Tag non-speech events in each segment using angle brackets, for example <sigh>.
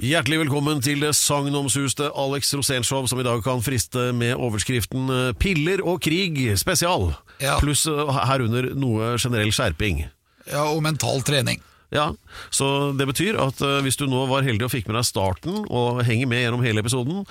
Hjertelig velkommen til det sagnomsuste Alex Rosénshow, som i dag kan friste med overskriften eh, 'Piller og krig spesial', Ja. pluss eh, herunder noe generell skjerping. Ja, og mental trening. Ja, Så det betyr at eh, hvis du nå var heldig og fikk med deg starten, og henger med gjennom hele episoden,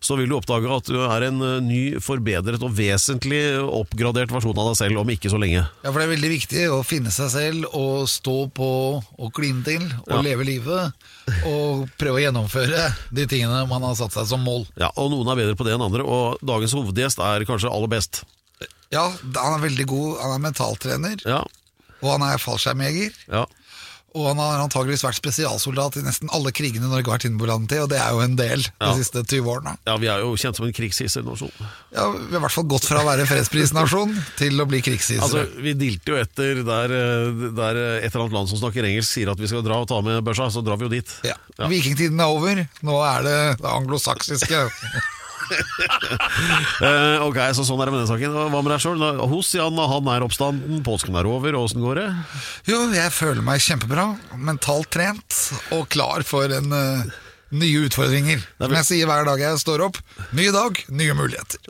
så vil du oppdage at du er en eh, ny, forbedret og vesentlig oppgradert versjon av deg selv om ikke så lenge. Ja, for det er veldig viktig å finne seg selv og stå på og kline til og Ja. leve livet. Og prøve å gjennomføre de tingene man har satt seg som mål. Ja, Og noen er bedre på det enn andre, og dagens hovedgjest er kanskje aller best. Ja, han er veldig god. Han er mentaltrener, Ja, og han er fallskjermjeger. ja. Og han har antageligvis vært spesialsoldat i nesten alle krigene Norge har vært innblandet i, og det er jo en del Ja. de siste 20 årene. ja vi er jo kjent som en krigshissernasjon. Ja, Vi har i hvert fall gått fra å være fredsprisnasjon til å bli krigshissere. Altså, Vi dilter jo etter der, eh, der et eller annet land som snakker engelsk sier at vi skal dra og ta med børsa, så drar vi jo dit. ja. Ja. Vikingtiden er over, nå er det det anglosaksiske. Eh, ok, så Sånn er det med den saken. Hva med deg sjøl? Hos Jan, han er oppstanden, påsken er over, åssen går det? Jo, jeg føler meg kjempebra, mentalt trent og klar for en eh, nye utfordringer. er Som jeg sier hver dag jeg står opp. Ny dag, nye muligheter.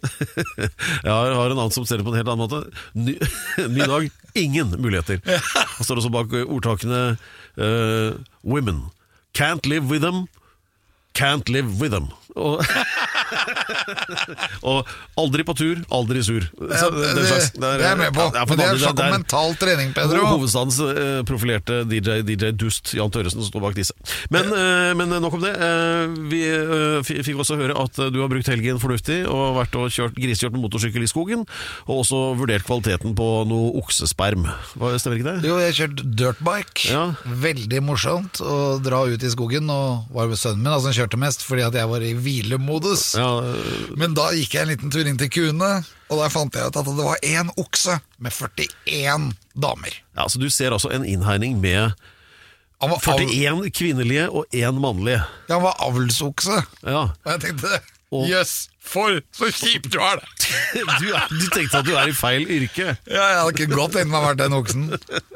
<laughs> Jeg har, har en annen som ser det på en helt annen måte. Ny, <laughs> ny dag, ingen muligheter. Han står også bak ordtakene uh, Women. Can't live with them. Can't live with them. Og, <laughs> <laughs> og aldri på tur, aldri sur. Så det, den det er jeg med på. Ja, det er snakk om mental trening, Pedro. Hovedstadens uh, profilerte DJ, DJ Dust, Jan Tørresen, som står bak disse. Men, uh, men nok om det. Uh, vi eh, fikk også høre at eh, du har brukt helgen fornuftig og vært og kjørt, grisekjørt med motorsykkel i skogen, og også vurdert kvaliteten på noe oksesperm. Hva, stemmer ikke det? Jo, jeg har kjørt dirtbike. Ja. Veldig morsomt å dra ut i skogen. Og var jo sønnen min, altså han kjørte mest fordi at jeg var i hvilemodus. Ja, eh, Men da gikk jeg en liten tur inn til kuene, og der fant jeg ut at det var én okse med 41 damer. ja, så du ser altså en innhegning med Han var, av, 41 kvinnelige og én mannlige. ja, han var avlsokse. Ja. Og jeg tenkte Og- yes, for så kjipt du har det! <laughs> Du, er, du tenkte at du er i feil yrke. Ja, jeg hadde ikke godt tenkt meg å vært den oksen.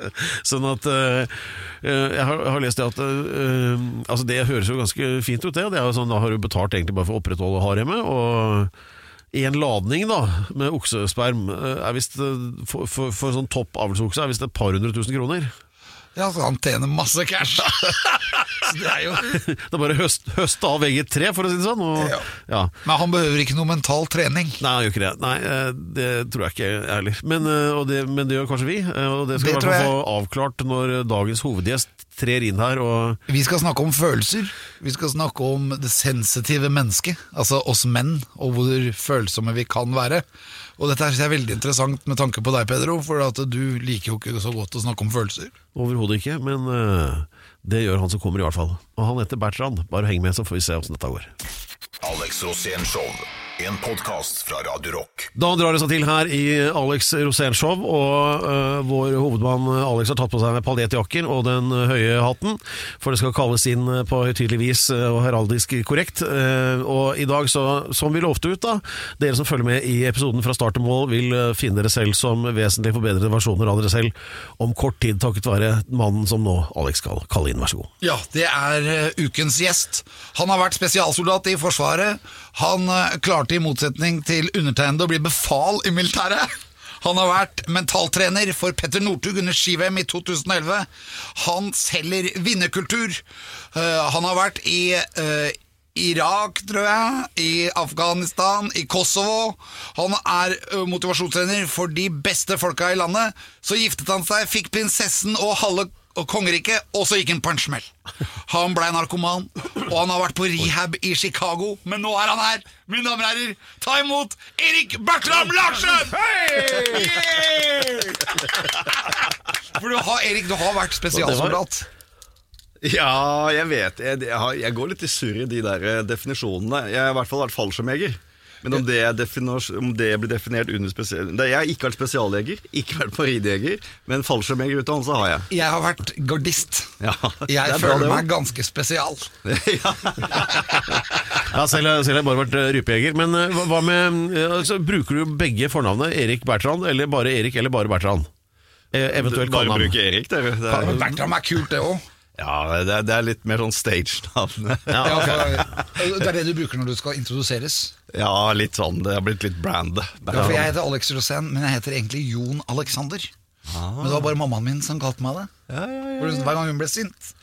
<laughs> Sånn at eh, jeg, har, jeg har lest det at uh, Altså Det høres jo ganske fint ut, det. det er jo sånn, da har du betalt egentlig bare for å opprettholde haremet. Og en ladning da med oksesperm er vist, for, for, for sånn topp avlsokse er visst et par hundre tusen kroner. Ja, så han tjener masse cash. <laughs> <laughs> Det er jo Det er bare høst, høste av eget tre, for å si det sånn. Og, Ja. ja. Men han behøver ikke noe mental trening. Nei, han gjør ikke det. Nei, eh, Det tror jeg ikke heller. Men, eh, det, men det gjør kanskje vi. eh, Og det skal vi Det i hvert tror fall jeg. få avklart når dagens hovedgjest trer inn her. Og Vi skal snakke om følelser. Vi skal snakke om det sensitive mennesket. Altså oss menn, og hvor følsomme vi kan være. Og dette er veldig interessant med tanke på deg, Pedro, for at du liker jo ikke så godt å snakke om følelser. Overhodet ikke, men eh, det gjør han som kommer i hvert fall. Og han heter Bertrand. Bare heng med, så får vi se åssen dette går. Alex Rosén Show. En podkast fra Radio Rock. Da drar det seg til her i Alex Rosén-show, og uh, vår hovedmann Alex har tatt på seg paljettjakken og den høye hatten, for det skal kalles inn øh, på høytidelig vis øh, og heraldisk korrekt. Uh, og i dag, så, som vi lovte ut, da, dere som følger med i episoden fra start til mål, vil finne dere selv som vesentlig forbedrede versjoner av dere selv om kort tid, takket være mannen som nå Alex skal kalle inn. Vær så god. Ja, det er eh, ukens gjest. Han har vært spesialsoldat i Forsvaret. Han eh, klarte i motsetning til undertegnede å bli befal i militæret. Han har vært mentaltrener for Petter Northug under ski-VM i 2011. Han selger vinnerkultur. Uh, han har vært i uh, Irak, tror jeg, i Afghanistan, i Kosovo. Han er ø, motivasjonstrener for de beste folka i landet. Så giftet han seg, fikk prinsessen og halve og kongeriket, og så gikk han på en smell. Han blei narkoman, og han har vært på rehab i Chicago, men nå er han her! Mine damer og herrer, ta imot Erik Bertram Larsen! Yeah! For du har, Erik, du har vært spesialsoldat. Ja, jeg vet jeg, jeg, går litt i surr i de der eh, definisjonene. Jeg har i hvert fall vært fallskjermjeger. Men om det, er om det blir definert under spesial... Jeg har ikke vært spesialjeger, ikke vært paridejeger, men fallskjermjegerutdannelse har jeg. Jeg har vært gardist. Ja, Jeg er bra, føler meg ganske spesial. <laughs> ja. <laughs> Ja, selv, selv har jeg bare vært eh, rypejeger. Men eh, hva- hva med eh, altså, Bruker du begge fornavnet Erik Bertrand, eller bare Erik, eller bare Bertrand? Eh, eventuelt Bare kallenavn. bruke Erik, dere. Det er, Bertram er kult, det òg. ja, det er, det er litt mer sånn stage-navn. Ja, okay. det er det du bruker når du skal introduseres. Ja, litt sånn. Det har blitt litt brand. Ja, for Jeg heter Alex Rosén, men jeg heter egentlig Jon Alexander. Men det var bare mammaen min som kalte meg det. For Hver gang hun ble sint.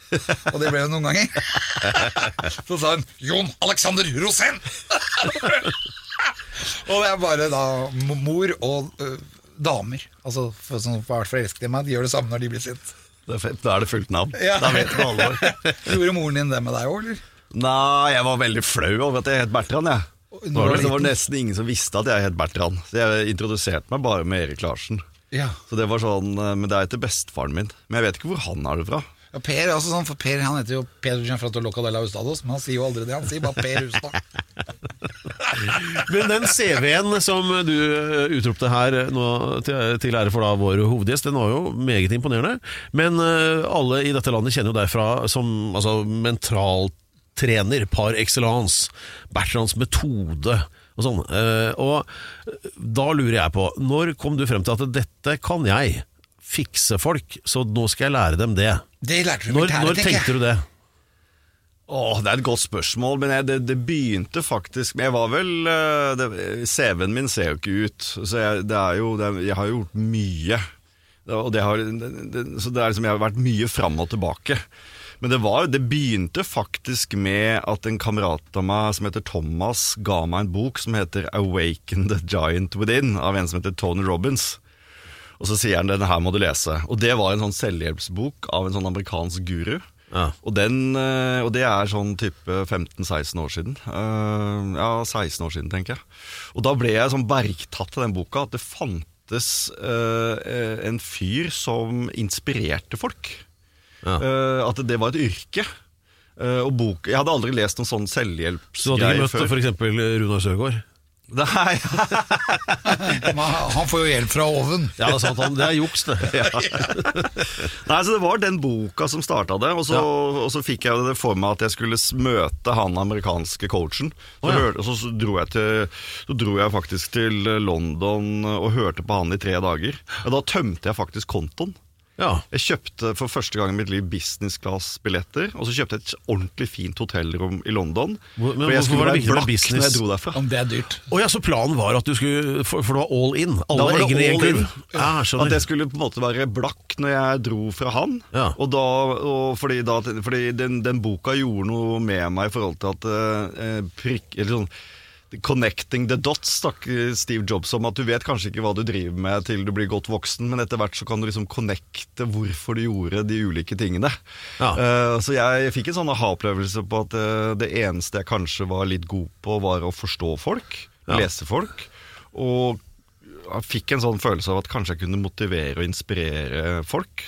Og det ble hun noen ganger. <laughs> Så sa hun 'Jon Alexander Rosén'! <laughs> og det er bare da mor og uh, damer altså, som har vært forelsket i meg, de gjør det samme når de blir sint. Er. Da er det fullt navn. Ja. Da vet du alvor. <laughs> Gjorde moren din det med deg òg, eller? Nei, jeg var veldig flau over at jeg het Bertrand. Jeg. Når du var Det var nesten ingen som visste at jeg het Bertrand. Så jeg introduserte meg bare med Erik Larsen. Ja. Så det var sånn, eh, Men det er etter bestefaren min. Men jeg vet ikke hvor han har det fra. Ja, per altså også sånn, for Per han heter jo Pedro Gianfratto Locadella Ustados, men han sier jo aldri det. Han sier bare Per Ustad. <laughs> Men den CV-en som du eh, utropte her eh, nå til, til ære for da vår hovedgjest, den var jo meget imponerende. Men uh, alle i dette landet kjenner jo deg fra som altså, mentaltrener par excellence. Bertrands metode og sånn. Eh, Og da lurer jeg på, når kom du frem til at dette kan jeg fikse folk, så nå skal jeg lære dem det? Det lærte du Når, militæret, når tenkte jeg. du det? Åh, Det er et godt spørsmål, men jeg, det, det begynte faktisk jeg var vel eh, CV-en min ser jo ikke ut, så jeg, det er jo, det er, jeg har jo gjort mye. Og det har, det, det, så det er liksom, jeg har vært mye fram og tilbake. Men det, var, det begynte faktisk med at en kamerat av meg som heter Thomas, ga meg en bok som heter 'Awaken the Giant Within', av en som heter Tony Robins. Og så sier han 'denne her må du lese'. Og det var en sånn selvhjelpsbok av en sånn amerikansk guru. Ja. Og, den, eh, og det er sånn type 15-16 år siden. Eh, ja, 16 år siden, tenker jeg. Og da ble jeg sånn bergtatt av den boka, at det fantes eh, en fyr som inspirerte folk. Ja. Eh, at det var et yrke. Uh, og bok, Jeg hadde aldri lest noen sånn Så du hadde ikke møtt f.eks. Runar Søgaard? Nei, <laughs> Han får jo hjelp fra oven. Ja, det er sant, han- det er juks, det. <laughs> Nei, så Det var den boka som starta det, og så, og så fikk jeg det for meg at jeg skulle møte han amerikanske coachen. Så, oh, ja. hørte, så, dro jeg til, så dro jeg faktisk til London og hørte på han i tre dager. Og da tømte jeg faktisk kontoen. Ja. Jeg kjøpte for første gang i mitt liv business class-billetter, og så kjøpte jeg et ordentlig fint hotellrom i London. Hvor- men hvorfor skulle var det viktig med business? når jeg dro derfra. Om det er dyrt. Og ja, Så planen var at du skulle For, for det var all in? Da Alle var det eggene i en kurv? Ja, At jeg skulle på en måte være blakk når jeg dro fra han. Ja. Og da, og fordi da, fordi den, den boka gjorde noe med meg i forhold til at eh, prikk, eller sånn, Connecting the dots, snakker Steve Jobs om. At du vet kanskje ikke hva du driver med til du blir godt voksen, men etter hvert så kan du liksom connecte hvorfor du gjorde de ulike tingene. Ja. Uh, så jeg fikk en sånn aha-opplevelse på at uh, det eneste jeg kanskje var litt god på, var å forstå folk, Ja. lese folk. Og jeg fikk en sånn følelse av at kanskje jeg kunne motivere og inspirere folk.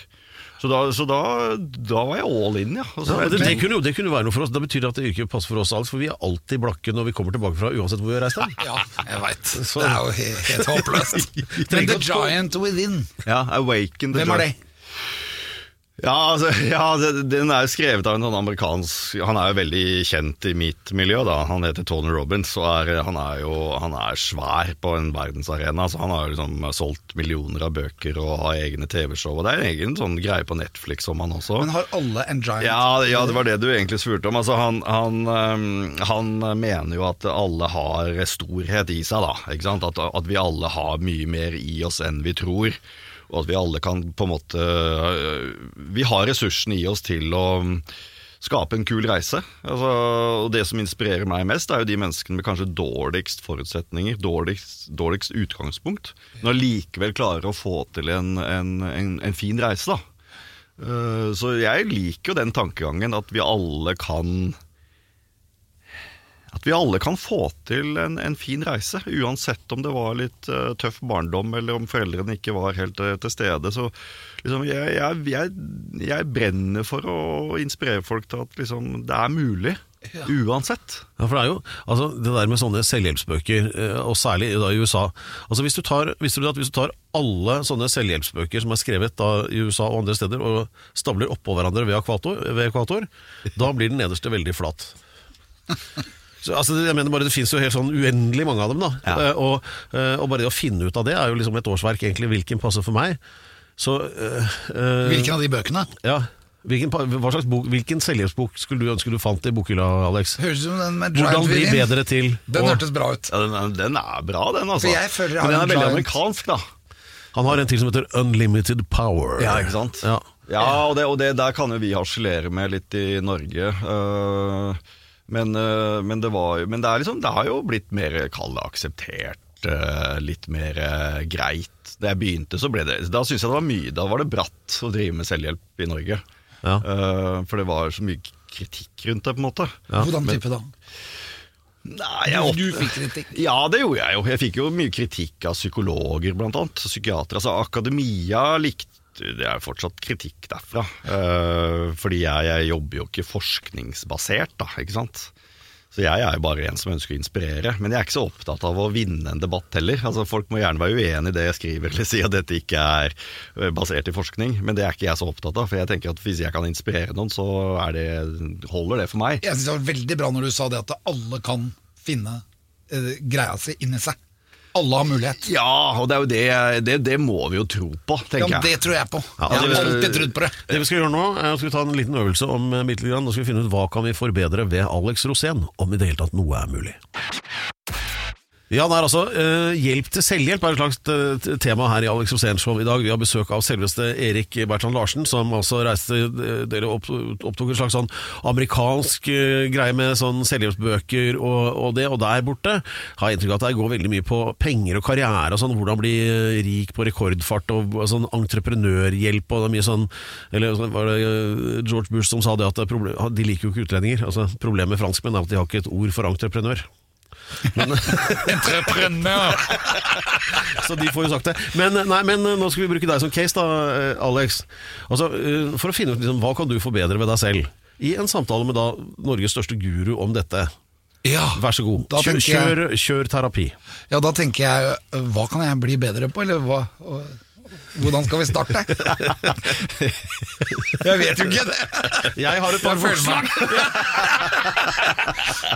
Så da, så da, da var jeg all in, ja. Altså, Ja, det, det, kunne jo, det kunne jo være noe for oss. Da betyr det at det yrket passer for oss, alt, For vi er alltid blakke når vi kommer tilbake fra uansett hvor vi har reist hen. <laughs> Ja, jeg veit. Det er jo helt, helt håpløst. <laughs> Men The Giant Within, ja, Awaken the hvem er det? Ja, altså, <laughs> ja den er jo skrevet av en sånn amerikansk Han er jo veldig kjent i mitt miljø. da Han heter Tony Robins, og er, han er jo han er svær på en verdensarena. Så han har jo liksom solgt millioner av bøker og har egne TV-show. Og det er en egen sånn greie på Netflix om han også. Men har alle en giant? Ja, ja, det var det du egentlig spurte om. Altså, han, han, han mener jo at alle har storhet i seg, da. At, at vi alle har mye mer i oss enn vi tror. Og at vi alle kan på en måte øh, Vi har ressursene i oss til å skape en kul reise. Altså, og det som inspirerer meg mest, er jo de menneskene med kanskje dårligst forutsetninger, dårligst, dårligst utgangspunkt, men allikevel klarer å få til en, en, en, en fin reise, da. Eh, Så jeg liker jo den tankegangen at vi alle kan At vi alle kan få til en, en fin reise, uansett om det var litt uh, tøff barndom eller om foreldrene ikke var helt uh, til stede. Så liksom, jeg, jeg, jeg, jeg brenner for å inspirere folk til at liksom, det er mulig. Uansett. Ja, for det er jo altså, det der med sånne selvhjelpsbøker, eh, og særlig da i USA altså hvis du, tar, visste du at hvis du tar alle sånne selvhjelpsbøker som er skrevet da i USA og andre steder, og stabler oppå hverandre ved ekvator, ved ekvator da blir den nederste veldig flat. <laughs> Så, altså, jeg mener bare Det finnes jo helt sånn uendelig mange av dem. da Ja. uh, og, uh, og bare det å finne ut av det er jo liksom et årsverk, egentlig. Hvilken passer for meg? Så uh, eh, Hvilken av de bøkene? Ja hvilken, hva slags bok, hvilken selvhjelpsbok skulle du ønske du fant i bokhylla, Alex? Høres ut som den med Hvordan bli bedre til Den hørtes bra ut. Ja, den, er- den er bra, den, altså. Jeg føler jeg Men den er veldig amerikansk, da. Han har en til som heter Unlimited Power. Ja, ikke sant? Ja. Ja, og det, og det der kan jo vi harselere med litt i Norge. øh, men, øh, men, det var, men det, er liksom, det har jo blitt mer kall det akseptert. øh, litt mer øh, greit. Da jeg begynte, så ble det Da syns jeg det var mye Da var det bratt å drive med selvhjelp i Norge. Ja. For det var så mye kritikk rundt det, på en måte. Hvordan type da? Nei, jeg Du opp- fikk kritikk. Ja, det gjorde jeg jo. Jeg fikk jo mye kritikk av psykologer, blant annet. Psykiatere. Altså, akademia likte Det er fortsatt kritikk derfra. Uh, fordi jeg, jeg jobber jo ikke forskningsbasert, da, ikke sant. Så jeg er jo bare en som ønsker å inspirere. Men jeg er ikke så opptatt av å vinne en debatt heller. Altså, folk må gjerne være uenig i det jeg skriver, eller si at dette ikke er eh, basert i forskning. Men det er ikke jeg så opptatt av. For jeg tenker at hvis jeg kan inspirere noen, så det, holder det for meg. Jeg synes det var veldig bra når du sa det at alle kan finne uh, greia si inni seg. Alle har mulighet. Ja, og det er jo det, det, det må vi jo tro på, Ja, tenker jeg. det tror jeg på. Ja, jeg har det- alltid trodd på det. Det vi skal gjøre nå, er at vi tar en liten øvelse om eh, bitte litt grann. Nå skal vi finne ut hva kan vi forbedre ved Alex Rosén, om i det hele tatt noe er mulig. Ja, det er altså uh, Hjelp til selvhjelp er et slags eh, tema her i Alex Rosén Show i dag. Vi har besøk av selveste Erik Bertrand Larsen, som altså reiste eh, Dere opp, opptok en slags sånn amerikansk uh, greie med sånn selvhjelpsbøker og, og det, og der borte har jeg inntrykk av at det går veldig mye på penger og karriere og sånn, hvordan bli rik på rekordfart og, og sånn entreprenørhjelp og det er mye sånn Eller sånn, var det George Bush som sa det at det problem, de liker jo ikke utlendinger. Altså, problemet med franskmenn er at de har ikke et ord for entreprenør. <laughs> Entreprenør! <laughs> Så de får jo sagt det. Men, nei, men nå skal vi bruke deg som case, da, eh, Alex. Altså, eh, for å finne ut liksom, hva kan du forbedre ved deg selv. I en samtale med da Norges største guru om dette. Ja. Vær så god. Kjør, jeg- kjør, kjør terapi. ja, da tenker jeg hva kan jeg bli bedre på, eller hva og- Hvordan skal vi starte? Jeg vet jo ikke det. Jeg har et par forslag.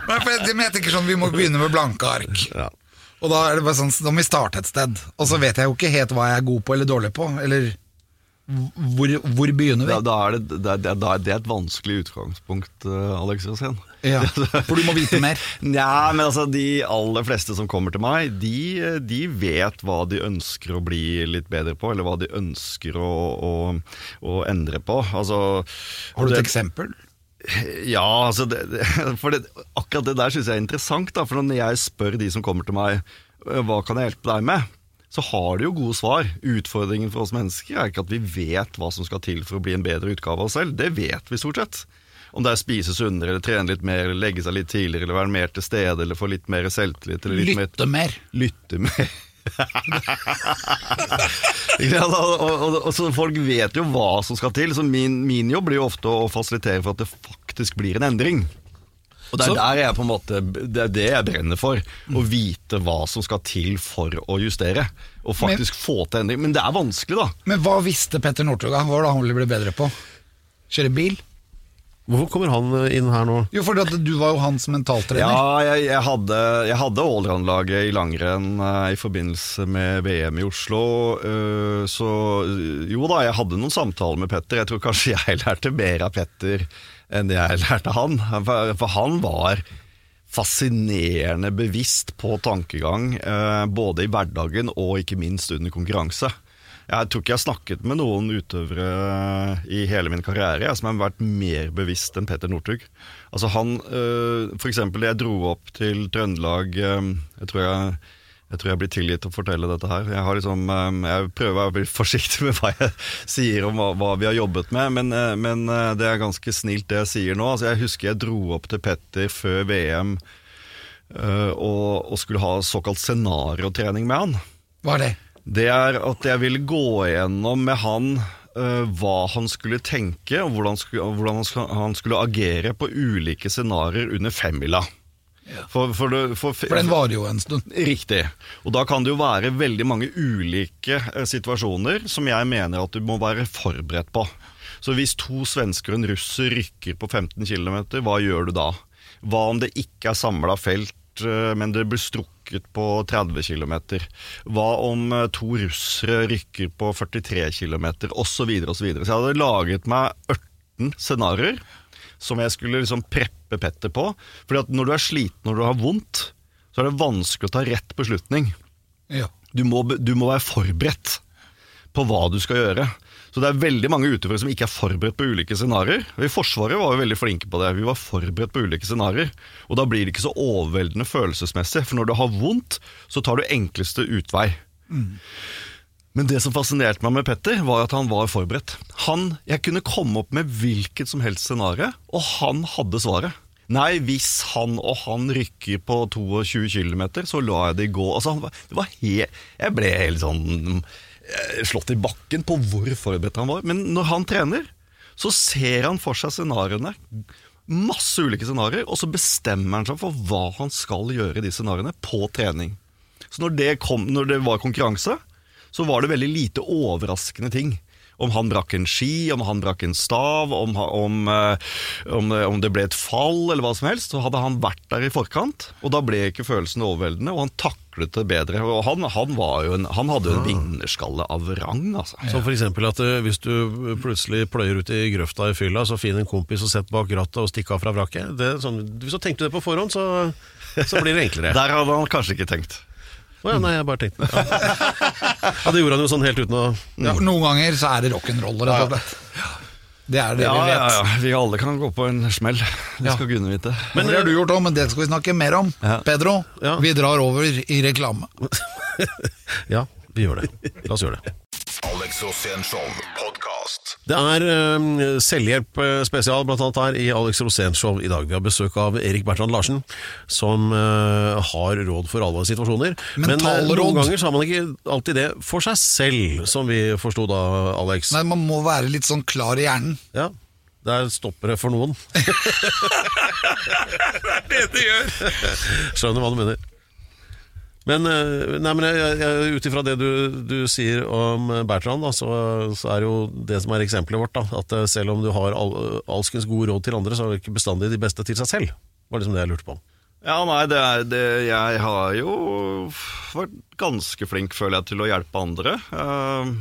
Men jeg- tenker sånn, Vi må begynne med blanke ark. Og da er det bare sånn, da må vi starte et sted. Og så vet jeg jo ikke helt hva jeg er god på eller dårlig på. Eller hvor, hvor begynner vi? Da, da er det, det, da er det et vanskelig utgangspunkt, eh, Alex Rosén. Ja, <laughs> for du må vite mer. Nja, men altså de aller fleste som kommer til meg, de, de vet hva de ønsker å bli litt bedre på, eller hva de ønsker å, å, å endre på. Altså, Har du et det- eksempel? Ja, altså det, <laughs> for det, akkurat det der syns jeg er interessant. Da, for når jeg spør de som kommer til meg «Øh, hva kan jeg hjelpe deg med, så har de jo gode svar. Utfordringen for oss mennesker er ikke at vi vet hva som skal til for å bli en bedre utgave av oss selv. Det vet vi stort sett. Om det er spise sunnere, eller trene litt mer, eller legge seg litt tidligere, eller være mer til stede, eller få litt mer selvtillit. Eller litt Lytte mer. Mer, lytte mer. Og, og, og, så Folk vet jo hva som skal til, så min, min jobb blir jo ofte å fasilitere for at det faktisk blir en endring. Og Det er Så- der jeg på en måte Det er det jeg brenner for. Å vite hva som skal til for å justere. Og faktisk få til endring. Men det er vanskelig, da. Men hva visste Petter Northug? Hva var det han ville bli bedre på? Kjøre bil? Hvorfor kommer han eh, inn her nå? Jo, fordi at du var jo hans mentaltrener. Ja, jeg, jeg hadde, jeg hadde allround-laget i langrenn uh, i forbindelse med VM i Oslo. Uh, så jo da, jeg hadde noen samtaler med Petter. Jeg tror kanskje jeg <laughs> lærte mer av Petter enn jeg lærte han. For, for han var fascinerende bevisst på tankegang, uh, både i hverdagen og ikke minst under konkurranse. Jeg tror ikke jeg har snakket med noen utøvere i hele min karriere jeg, som har vært mer bevisst enn Petter Northug. Altså han, øh, for eksempel jeg dro opp til Trøndelag øh, Jeg tror jeg, jeg, tror jeg blir tilgitt å fortelle dette her. Jeg, har liksom, øh, jeg prøver å være <laughs> forsiktig med hva jeg sier om hva, hva vi har jobbet med, men, men det er ganske snilt det jeg sier nå. Altså, jeg husker jeg dro opp til Petter før VM og, og skulle ha såkalt scenariotrening med han Hva er det? Det er at jeg vil gå igjennom med han uh, hva han skulle tenke, og hvordan, skulle, hvordan han, skulle, han skulle agere på ulike scenarioer under femmila. For, for, det- for, For den varer jo en stund. Riktig. Og da kan det jo være veldig mange ulike eh, situasjoner som jeg mener at du må være forberedt på. Så hvis to svensker og en russer rykker på 15 km, hva gjør du da? Hva om det ikke er samla felt, eh, men det blir strukket på 30 km? Hva om eh, to russere rykker på 43 km, osv., osv. Så, videre. så jeg hadde laget meg 18 scenarioer som jeg skulle liksom preppe Petter på. Fordi at når du er sliten, når du har vondt, så er det vanskelig å ta rett beslutning. Ja. Du må, du må være forberedt på hva du skal gjøre. Så det er veldig mange utøvere som ikke er forberedt på ulike scenarioer. I Forsvaret var vi veldig flinke på det. Vi var forberedt på ulike scenarioer. Og da blir det ikke så overveldende følelsesmessig, for når du har vondt, så tar du enkleste utvei. Men det som fascinerte meg med Petter, var at han var forberedt. Han, Jeg kunne komme opp med hvilket som helst scenario, og han hadde svaret. Nei, hvis han og han rykker på 22 km, så lar jeg det gå. Altså, det var helt jeg ble helt sånn slått i bakken på hvor forberedt han var. Men når han trener, så ser han for seg scenarioene. Masse ulike scenarioer, og så bestemmer han seg for hva han skal gjøre i de scenarioene på trening. Så når det, kom, når det var konkurranse, så var det veldig lite overraskende ting. Om han brakk en ski, om han brakk en stav, om, om, eh, om, eh, om det ble et fall, eller hva som helst, så hadde han vært der i forkant. Og da ble ikke følelsen overveldende, og han taklet det bedre. Og han, han, var jo en, han hadde jo en vinnerskalle av rang, altså. Som eksempel at eh, hvis du plutselig pløyer ut i grøfta i fylla, så finn en kompis og sett bak rattet og stikk av fra vraket. Det sånn, hvis du tenkte det på forhånd, så, så blir det enklere. <laughs> Der hadde han kanskje ikke tenkt. Å ja, nei, jeg bare tenkte ja. ja, det gjorde han jo sånn helt uten å Ja, noen ganger så er det rock'n'roll, rett og slett. Det er det Ja, vi vet. ja, ja. Vi alle kan gå på en smell. Det Ja. skal Gunne vite. Men det har du gjort òg, men det skal vi snakke mer om. Ja. Pedro, Ja. vi drar over i reklame. <laughs> Ja, vi gjør det. La oss gjøre det. Alex Rosén Show. Det er uh, selvhjelp eh, spesial blant annet her i Alex Roséns Show i dag. Vi har besøk av Erik Bertrand Larsen, som uh, har råd for alle situasjoner. Men eh, noen ganger så har man ikke alltid det for seg selv, som vi forsto da, Alex. Nei, Man må være litt sånn klar i hjernen. Ja, der stopper det for noen. <laughs> <laughs> det er det det gjør! Skjønner hva du mener. Men, eh, nei, men ut ifra det du, du sier om Bertrand, da, så, så er jo det som er eksempelet vårt, da, at eh, selv om du har all, alskens gode råd til andre, så er det ikke bestandig de beste til seg selv. var liksom det jeg lurte på. Ja, nei, det er det Jeg har jo vært ganske flink, føler jeg, til å hjelpe andre. Eh,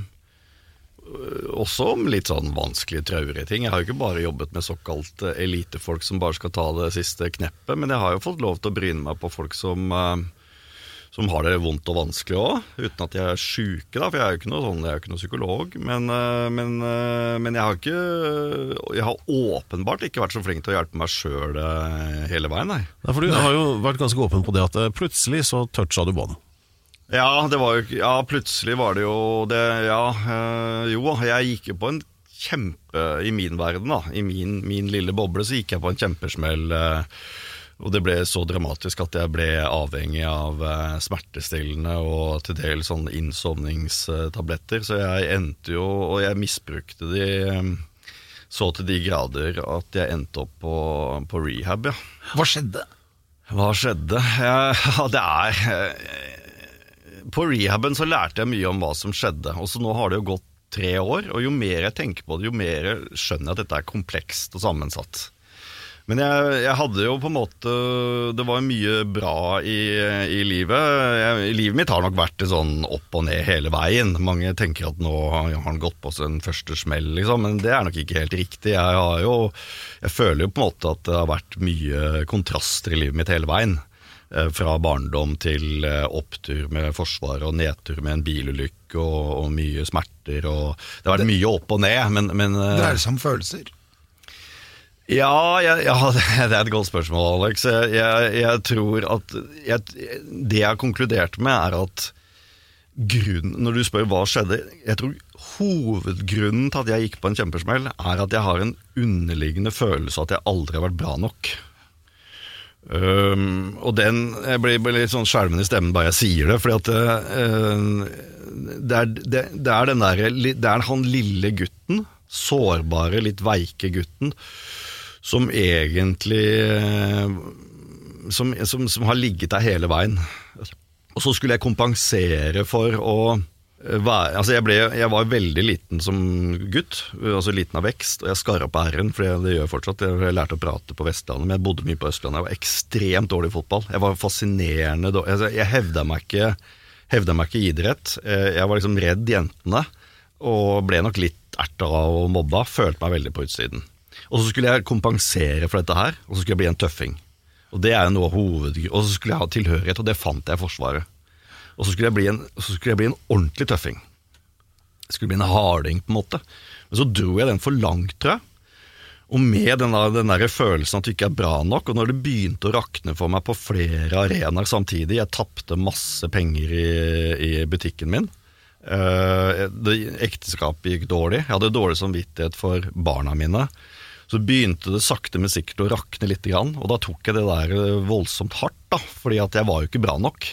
også om litt sånn vanskelige, traurige ting. Jeg har jo ikke bare jobbet med såkalt eh, elitefolk som bare skal ta det siste kneppet, men jeg har jo fått lov til å bryne meg på folk som eh, som har det vondt og vanskelig òg, uten at de er sjuke, da. For jeg er jo ikke noe sånn, jeg er jo ikke noe psykolog. Men, eh, men, eh, men jeg har ikke Jeg har åpenbart ikke vært så flink til å hjelpe meg sjøl hele veien, nei. Nei, for du har jo vært ganske åpen på det at eh, plutselig så toucha du bånd. Ja, det var jo Ja, plutselig var det jo det Ja, øh, jo, jeg gikk jo på en kjempe I min verden, da, i min, min lille boble, så gikk jeg på en kjempesmell. eh, og det ble så dramatisk at jeg ble avhengig av eh, smertestillende og til dels sånn innsovningstabletter. Så jeg endte jo Og jeg misbrukte de eh, så til de grader at jeg endte opp på, på rehab, ja. Hva skjedde? Hva skjedde? Ja, <laughs> det er eh, På rehaben så lærte jeg mye om hva som skjedde. Og så nå har det jo gått tre år, og jo mer jeg tenker på det, jo mer skjønner jeg at dette er komplekst og sammensatt. Men jeg, jeg hadde jo på en måte Det var mye bra i, i livet. Jeg, livet mitt har nok vært sånn opp og ned hele veien. Mange tenker at nå har han gått på sin første smell, liksom, men det er nok ikke helt riktig. Jeg, har jo, jeg føler jo på en måte at det har vært mye kontraster i livet mitt hele veien. Eh, Fra barndom til eh, opptur med Forsvaret og nedtur med en bilulykke og, og mye smerter. Og det har vært mye opp og ned, men, men eh, Dreier det seg om følelser? Ja, ja, ja, <laughs> det er et godt spørsmål, Alex. Jeg, jeg, jeg tror at jeg, Det jeg har konkludert med, er at grunnen, Når du spør hva skjedde Jeg tror hovedgrunnen til at jeg gikk på en kjempesmell, er at jeg har en underliggende følelse av at jeg aldri har vært bra nok. Um, og den Jeg blir litt sånn skjelven i stemmen bare jeg sier det, fordi at uh, det, er, det, det, er den der, det er han lille gutten, sårbare, litt veike gutten, som egentlig eh, som, som, som har ligget der hele veien. Og så skulle jeg kompensere for å eh, være Altså, jeg, ble, jeg var veldig liten som gutt, altså liten av vekst, og jeg skar opp r-en, for det, gjør jeg fortsatt. Jeg lærte å prate på Vestlandet, men jeg bodde mye på Østlandet. Jeg var ekstremt dårlig i fotball. Jeg var fascinerende dårlig. Altså, jeg hevda meg, ikke, hevda meg ikke i idrett. Eh, Jeg var liksom redd jentene, og ble nok litt erta og mobba. Følte meg veldig på utsiden. Og så skulle jeg kompensere for dette her, og så skulle jeg bli en tøffing. Og det er noe hoved... Og så skulle jeg ha tilhørighet, og det fant jeg i Forsvaret. Og så skulle jeg bli en, jeg bli en ordentlig tøffing. Jeg skulle bli en harding, på en måte. Men så dro jeg den for langt, tror jeg. Og med den, der, den der følelsen at du ikke er bra nok, og når det begynte å rakne for meg på flere arenaer samtidig Jeg tapte masse penger i, i butikken min. Uh, det, ekteskapet gikk dårlig. Jeg hadde dårlig samvittighet for barna mine. Så begynte det sakte, men sikkert å rakne litt, og da tok jeg det der eh, voldsomt hardt, da, fordi at jeg var jo ikke bra nok.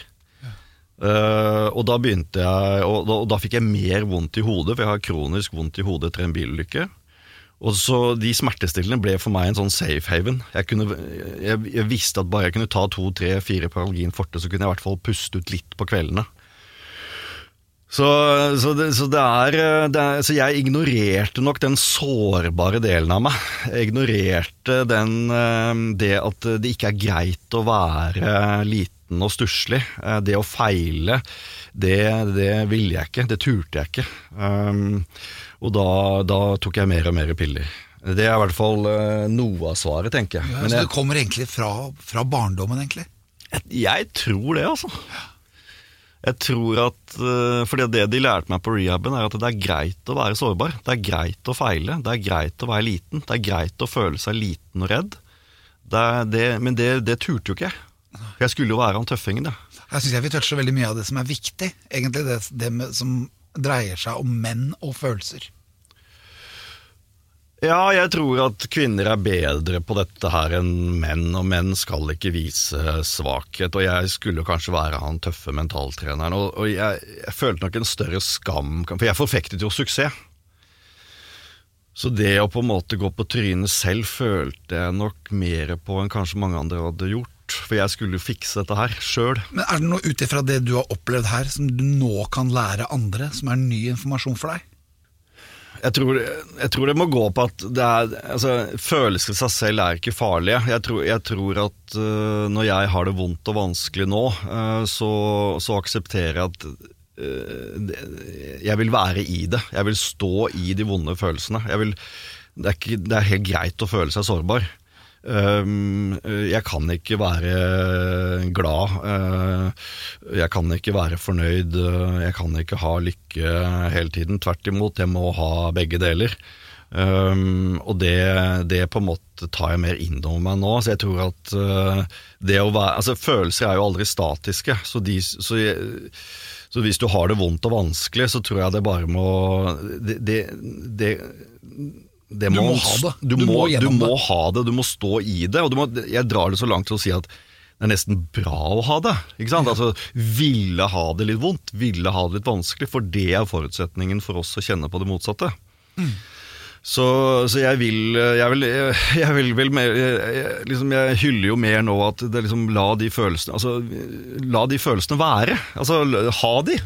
Uh, og da begynte jeg og da, og da fikk jeg mer vondt i hodet, for jeg har kronisk vondt i hodet etter en bilulykke. Og så De smertestillende ble for meg en sånn safe haven. Jeg, kunne, jeg, jeg visste at bare jeg kunne ta to, tre, fire Paralgin forte, så kunne jeg i hvert fall puste ut litt på kveldene. Så, så, det, så, det er, det er, så jeg ignorerte nok den sårbare delen av meg. Jeg ignorerte den, eh, det at det ikke er greit å være liten og stusslig. Eh, Det å feile, det, det ville jeg ikke. Det turte jeg ikke. Og da, da tok jeg mer og mer piller. Det er i hvert fall eh, noe av svaret, tenker jeg. Ja, Men så jeg, det kommer egentlig fra, fra barndommen, egentlig? jeg, jeg tror det, altså. Jeg tror at For det de lærte meg på rehaben, er at det er greit å være sårbar. Det er greit å feile. Det er greit å være liten. Det er greit å føle seg liten og redd. Det det, men det, det turte jo ikke jeg. Jeg skulle jo være han tøffingen, jeg. Her syns jeg vi toucher veldig mye av det som er viktig. Egentlig det, det med, som dreier seg om menn og følelser. Ja, jeg tror at kvinner er bedre på dette her enn menn, og menn skal ikke vise svakhet. Og jeg skulle kanskje være han tøffe mentaltreneren, og, og jeg, jeg følte nok en større skam, for jeg forfektet jo suksess. Så det å på en måte gå på trynet selv følte jeg nok mer på enn kanskje mange andre hadde gjort. For jeg skulle jo fikse dette her sjøl. Men er det noe ut ifra det du har opplevd her, som du nå kan lære andre, som er ny informasjon for deg? Jeg tror, jeg tror det må gå på at det er, altså, følelser i seg selv er ikke farlige. Jeg tror, jeg tror at uh, når jeg har det vondt og vanskelig nå, uh, så, så aksepterer jeg at uh, jeg vil være i det. Jeg vil stå i de vonde følelsene. Vil, det, er ikke, det er helt greit å føle seg sårbar. Um, jeg kan ikke være glad, uh, jeg kan ikke være fornøyd, uh, jeg kan ikke ha lykke hele tiden. Tvert imot, jeg må ha begge deler. Um, og det, det på en måte tar jeg mer inn over meg nå. Så jeg tror at det å være Altså, følelser er jo aldri statiske, så, de, så, jeg, så hvis du har det vondt og vanskelig, så tror jeg det bare må Det, det, det det Du må ha det. Du, Du må, må du må ha det, du må stå i det. Og du må, jeg drar det så langt til å si at det er nesten bra å ha det. Ikke sant? Altså, Ville ha det litt vondt, ville ha det litt vanskelig, for det er forutsetningen for oss å kjenne på det motsatte. Så, så jeg vil Jeg vil, jeg vil vel mer jeg, liksom, jeg hyller jo mer nå at det liksom la de følelsene Altså, la de følelsene være. Altså, ha de.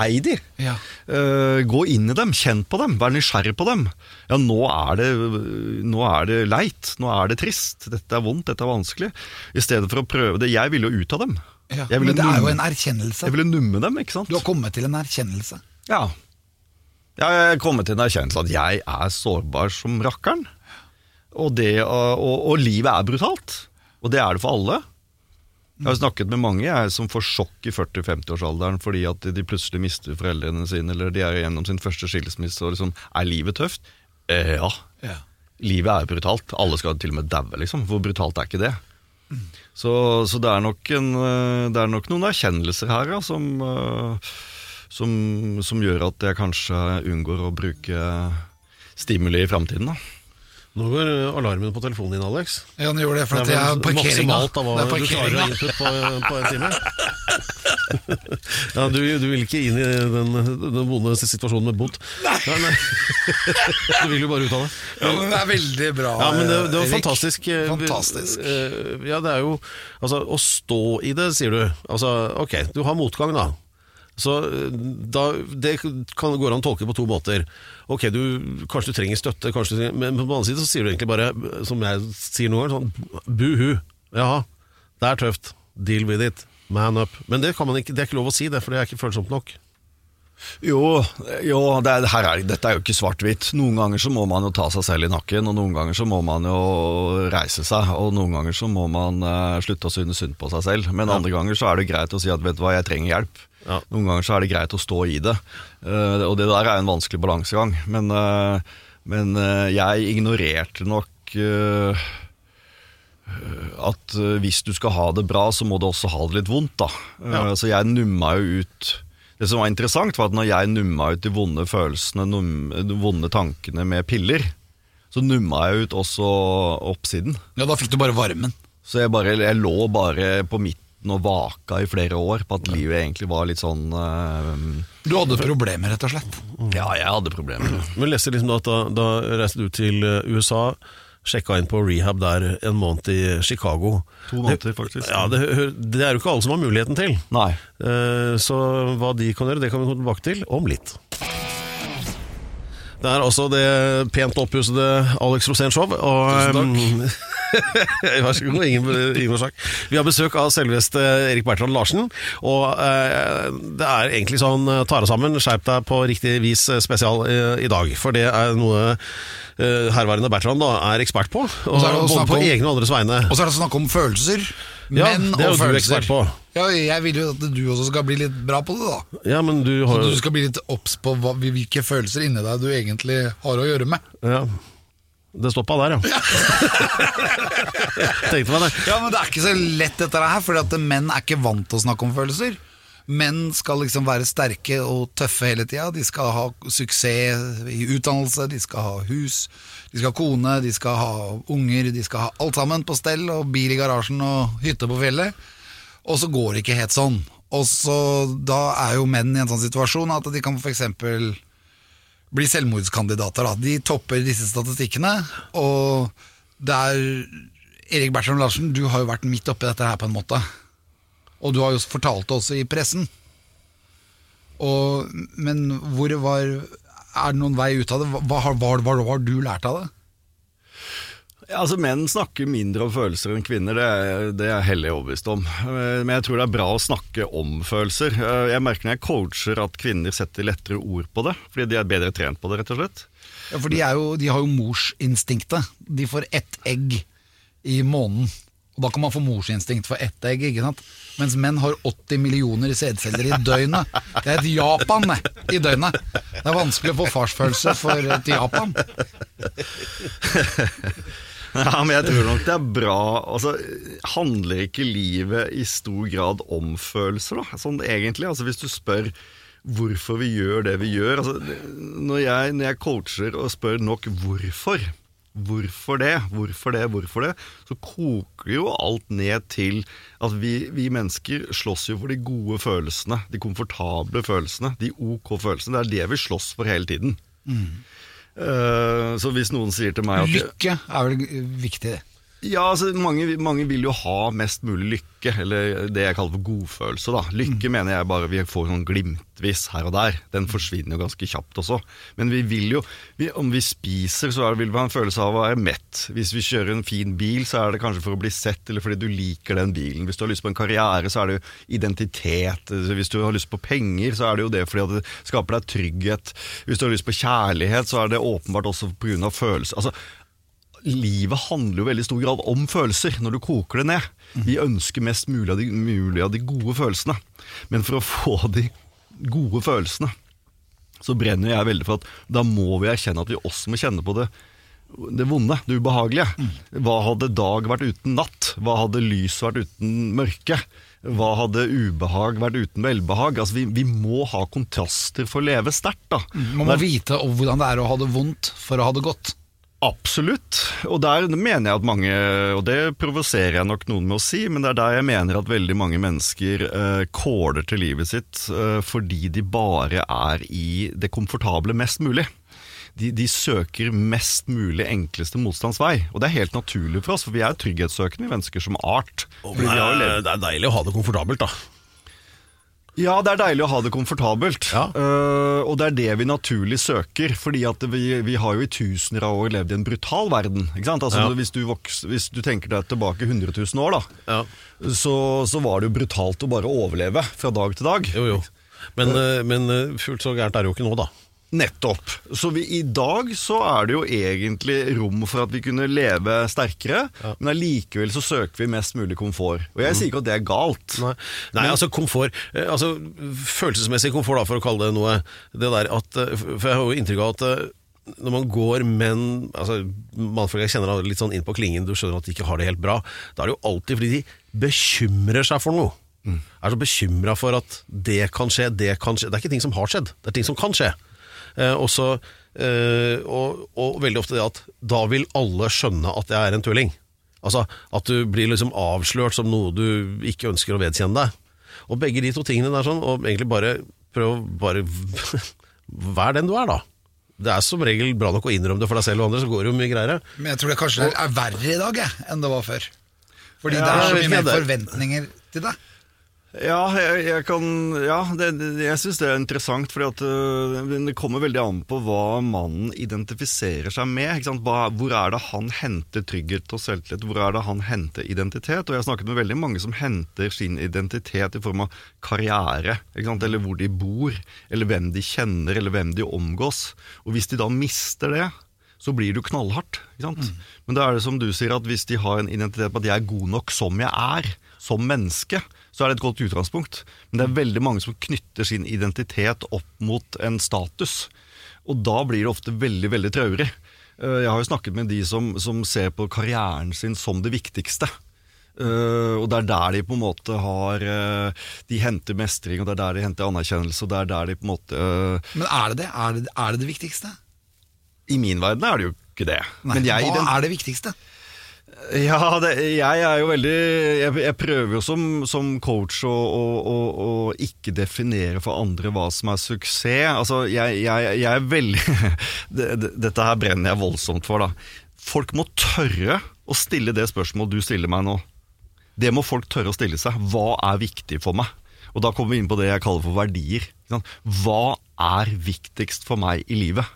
Ei de. Ja. Uh, gå inn i dem, kjenn på dem, vær nysgjerrig på dem. Ja, nå er, det, nå er det leit, nå er det trist, dette er vondt, dette er vanskelig. I stedet for å prøve det. Jeg ville jo ut av dem. Ja. Men det er jo en erkjennelse. Jeg ville numme dem, ikke sant? Du har kommet til en erkjennelse. Ja. Jeg er kommet til en erkjennelse at jeg er sårbar som rakkeren. Og, det, og, og, livet er brutalt. Og det er det for alle. Jeg har snakket med mange jeg, som får sjokk i 40-50-årsalderen fordi at de plutselig mister foreldrene sine, eller de er gjennom sin første skilsmisse, og liksom Er livet tøft? Eh, ja. Ja. Livet er brutalt. Alle skal til og med daue, liksom. Hvor brutalt er ikke det? Så, så det, er nok en, eh, det er nok noen erkjennelser her ja, som, eh, som, som gjør at jeg kanskje unngår å bruke stimuli i framtiden. Nå går eh, alarmen på telefonen din, Alex. Ja, den gjør det, for Det er parkeringa. av hva Det er du klarer å parkeringa. på, på en time. <laughs> Ja, du, du vil ikke inn i den, den vonde situasjonen med bot. Nei. nei. <laughs> Du vil jo bare ut av det. Ja, men det er veldig bra. Ja, men det, det var Erik. fantastisk. eh, Fantastisk. eh, Ja, det er jo Altså, å stå i det, sier du. Altså, ok, du har motgang, da. Så da, Det kan går an å tolke på to måter. Ok, du, Kanskje du trenger støtte, du trenger- men på den annen side så sier du egentlig bare, som jeg sier noen ganger, sånn buhu. Jaha, det er tøft. Deal with it. Man up. Men det, kan man ikke, det er ikke lov å si, det, for det er ikke følsomt nok. Jo, jo det er, her er, dette er jo ikke svart-hvitt. Noen ganger så må man jo ta seg selv i nakken, og noen ganger så må man jo reise seg, og noen ganger så må man uh, slutte å synes synd på seg selv. Men andre ganger så er det greit å si at vet du hva, jeg trenger hjelp. Ja. Noen ganger så er det greit å stå i det. Uh, og det der er en vanskelig balansegang. Men, uh, men uh, jeg ignorerte nok at hvis du skal ha det bra, så må du også ha det litt vondt, da. Ja. Så jeg numma jo ut Det som var interessant, var at når jeg numma ut de vonde følelsene, num, de vonde tankene med piller, så numma jeg ut også oppsiden. Ja, da fikk du bare varmen. Så jeg, bare, jeg lå bare på midten og vaka i flere år på at livet egentlig var litt sånn uh, Du hadde problemer, rett og slett. Ja, jeg hadde problemer. Men leste liksom at da, da reiste du til eh, USA, sjekka inn på rehab der en måned i Chicago. To måneder, faktisk. Ja, det, det er jo ikke alle som har muligheten til. Nei. Eh, Så hva de kan gjøre, det kan vi komme tilbake til om litt. Det er altså det pent oppussede Alex Rosén-show. Tusen takk. <laughs> Vær så god, ingen årsak. Vi har besøk av selveste Erik Bertrand Larsen. Og eh, det er egentlig sånn ta deg sammen, skjerp deg på riktig vis eh, spesial eh, i dag. For det er noe eh, herværende Bertrand da, er ekspert på. Og, så er både på om- egne og andres vegne. Og så er det snakk om følelser. Ja, Menn det er jo og følelser. Ja, jeg vil jo at du også skal bli litt bra på det, da. Ja, men du har Så du skal bli litt obs på hva, hvilke følelser inni deg du egentlig har å gjøre med. Ja. Det stoppa der, ja. Tenkte meg det. Ja, men det er ikke så lett dette her, for menn er ikke vant til å snakke om følelser. Menn skal liksom være sterke og tøffe hele tida. De skal ha suksess i utdannelse, de skal ha hus, de skal ha kone, de skal ha unger, de skal ha alt sammen på stell, og bil i garasjen og hytte på fjellet. Og så går det ikke helt sånn. Og så Da er jo menn i en sånn situasjon at de kan eksempel bli selvmordskandidater. Da. De topper disse statistikkene, og det er Erik Bertram Larsen, du har jo vært midt oppi dette her på en måte. Og du har jo fortalt det også i pressen. Og, men hvor var Er det noen vei ut av det? Hva, hva, hva, hva har du lært av det? Altså Menn snakker mindre om følelser enn kvinner, det det er jeg hellig overbevist om. Eh, Men jeg tror det er bra å snakke om følelser. Eh, Jeg merker når jeg coacher at kvinner setter lettere ord på det, fordi de er bedre trent på det, rett og slett. Ja, for de, jo, de har jo morsinstinktet. De får ett egg i måneden. Og da kan man få morsinstinkt for ett egg, ikke sant? Mens menn har 80 millioner sædceller i døgnet. Det er et Japan i døgnet. Det er vanskelig å få farsfølelse for et Japan. <laughs> <laughs> Ja, men jeg tror nok det er bra Altså, Handler ikke livet i stor grad om følelser, da? Sånn egentlig, altså Hvis du spør hvorfor vi gjør det vi gjør altså, når, jeg, når jeg coacher og spør nok hvorfor Hvorfor det, hvorfor det, hvorfor det? Så koker jo alt ned til at vi, vi mennesker slåss jo for de gode følelsene. De komfortable følelsene. De ok følelsene. Det er det vi slåss for hele tiden. Eh, så hvis noen sier til meg at Lykke er vel viktig, det. Ja, altså mange, mange vil jo ha mest mulig lykke, eller det jeg kaller for godfølelse. da. Lykke mener jeg bare vi får sånn glimtvis her og der. Den forsvinner jo ganske kjapt også. Men vi vil jo, vi, om vi spiser, så vil vi ha en følelse av å være mett. Hvis vi kjører en fin bil, så er det kanskje for å bli sett, eller fordi du liker den bilen. Hvis du har lyst på en karriere, så er det jo identitet. Hvis du har lyst på penger, så er det jo det fordi at det skaper deg trygghet. Hvis du har lyst på kjærlighet, så er det åpenbart også pga. følelser. Altså, livet handler jo veldig stor grad om følelser, når du koker det ned. Vi ønsker mest mulig av, de, mulig av de gode følelsene. Men for å få de gode følelsene, så brenner jeg veldig for at da må vi erkjenne at vi også må kjenne på det, det vonde, det ubehagelige. Hva hadde dag vært uten natt? Hva hadde lys vært uten mørke? Hva hadde ubehag vært uten velbehag? Altså, vi, vi må ha kontraster for å leve sterkt. Man må vite hvordan det er å ha det vondt for å ha det godt. Absolutt. Og der mener jeg at mange, og det provoserer jeg nok noen med å si, men det er der jeg mener at veldig mange mennesker eh, kåler til livet sitt eh, fordi de bare er i det komfortable mest mulig. De, de søker mest mulig enkleste motstands vei. Og det er helt naturlig for oss, for vi er trygghetssøkende mennesker som art. Oh, har jo Det er deilig å ha det komfortabelt, da. Ja, det er deilig å ha det komfortabelt. Ja. Uh, og det er det vi naturlig søker. fordi at vi, vi har jo i tusener av år levd i en brutal verden. ikke sant? Altså, Ja. hvis, du voks, hvis du tenker deg tilbake 100 000 år, da, Ja. så, så var det jo brutalt å bare overleve fra dag til dag. Jo, jo. Men, eh, men eh, fullt så gærent er det jo ikke nå, da. Nettopp. Så vi, i dag så er det jo egentlig rom for at vi kunne leve sterkere, men allikevel så søker vi mest mulig komfort. Og jeg sier ikke at det er galt. Nei, Nei altså komfort eh, altså, Følelsesmessig komfort, da, for å kalle det noe. Det der at, eh, For jeg har jo inntrykk av at eh, når man går menn altså, Mannfolk jeg kjenner litt sånn inn på klingen, du skjønner at de ikke har det helt bra. Da er det jo alltid fordi de bekymrer seg for noe. Er så bekymra for at det kan skje, det kan skje. Det er ikke ting som har skjedd, det er ting som kan skje. Eh, og, eh, og, og veldig ofte det at da vil alle skjønne at jeg er en tulling. Altså At du blir liksom avslørt som noe du ikke ønsker å vedkjenne deg. Og begge de to tingene der sånn, og egentlig bare prøv bare <laughs> Vær den du er, da. Det er som regel bra nok å innrømme det for deg selv og andre, så går det jo mye greiere. Men jeg tror det kanskje er verre i dag jeg, enn det var før. Fordi Ja, det er så mye mer forventninger til deg. Ja, jeg, jeg kan Ja, det, jeg syns det er interessant, fordi øh, det kommer veldig an på hva mannen identifiserer seg med. Hva, hvor er det han henter trygghet og selvtillit? Hvor er det han henter identitet? Og jeg har snakket med veldig mange som henter sin identitet i form av karriere, eller hvor de bor, eller hvem de kjenner, eller hvem de omgås. Og hvis de da mister det, så blir det jo knallhardt. Sant? Men da er det som du sier, at hvis de har en identitet på at jeg er god nok som jeg er, som menneske, så er det et godt utgangspunkt. Men det er veldig mange som knytter sin identitet opp mot en status. Og da blir det ofte veldig, veldig traurig. Eh, Jeg har jo snakket med de som, som ser på karrieren sin som det viktigste. Eh, og det er der de på en måte har eh, De henter mestring, og det er der de henter anerkjennelse, og det er der de på en måte Men er det det? Er det er det, det viktigste? I min verden er det jo ikke det. Nei, Men jeg, hva den, er det viktigste? Ja, det, jeg er jo veldig Jeg, jeg prøver jo som, som coach å, å, å, å ikke definere for andre hva som er suksess. Altså, jeg, jeg, jeg er veldig <laughs> det, det, Dette her brenner jeg voldsomt for, da. Folk må tørre å stille det spørsmålet du stiller meg nå. Det må folk tørre å stille seg. Hva er viktig for meg? Og da kommer vi inn på det jeg kaller for verdier. Hva er viktigst for meg i livet?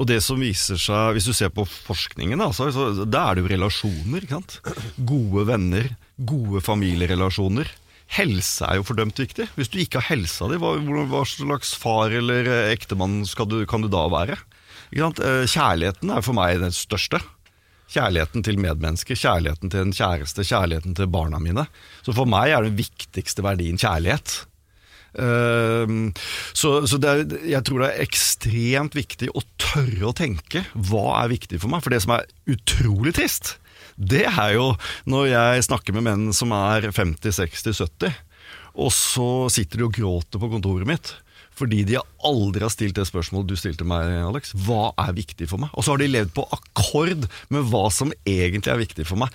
Og det som viser seg, Hvis du ser på forskningen, altså, så, da er det jo relasjoner. ikke sant? Gode venner, gode familierelasjoner. Helse er jo fordømt viktig. Hvis du ikke har helsa di, hva, hva slags far eller ektemann du, kan du da være? Eh, Kjærligheten er for meg den største. Kjærligheten til medmennesker, kjærligheten til en kjæreste, kjærligheten til barna mine. Så for meg er den viktigste verdien kjærlighet. Ehm, så så er, jeg tror det er ekstremt viktig å tørre å tenke hva er viktig for meg. For det som er utrolig trist, det er jo når jeg snakker med menn som er 50-60-70, og så sitter de og gråter på kontoret mitt. Fordi de aldri har stilt det spørsmålet du stilte meg, Alex. Hva er viktig for meg? Og så har de levd på akkord med hva som egentlig er viktig for meg.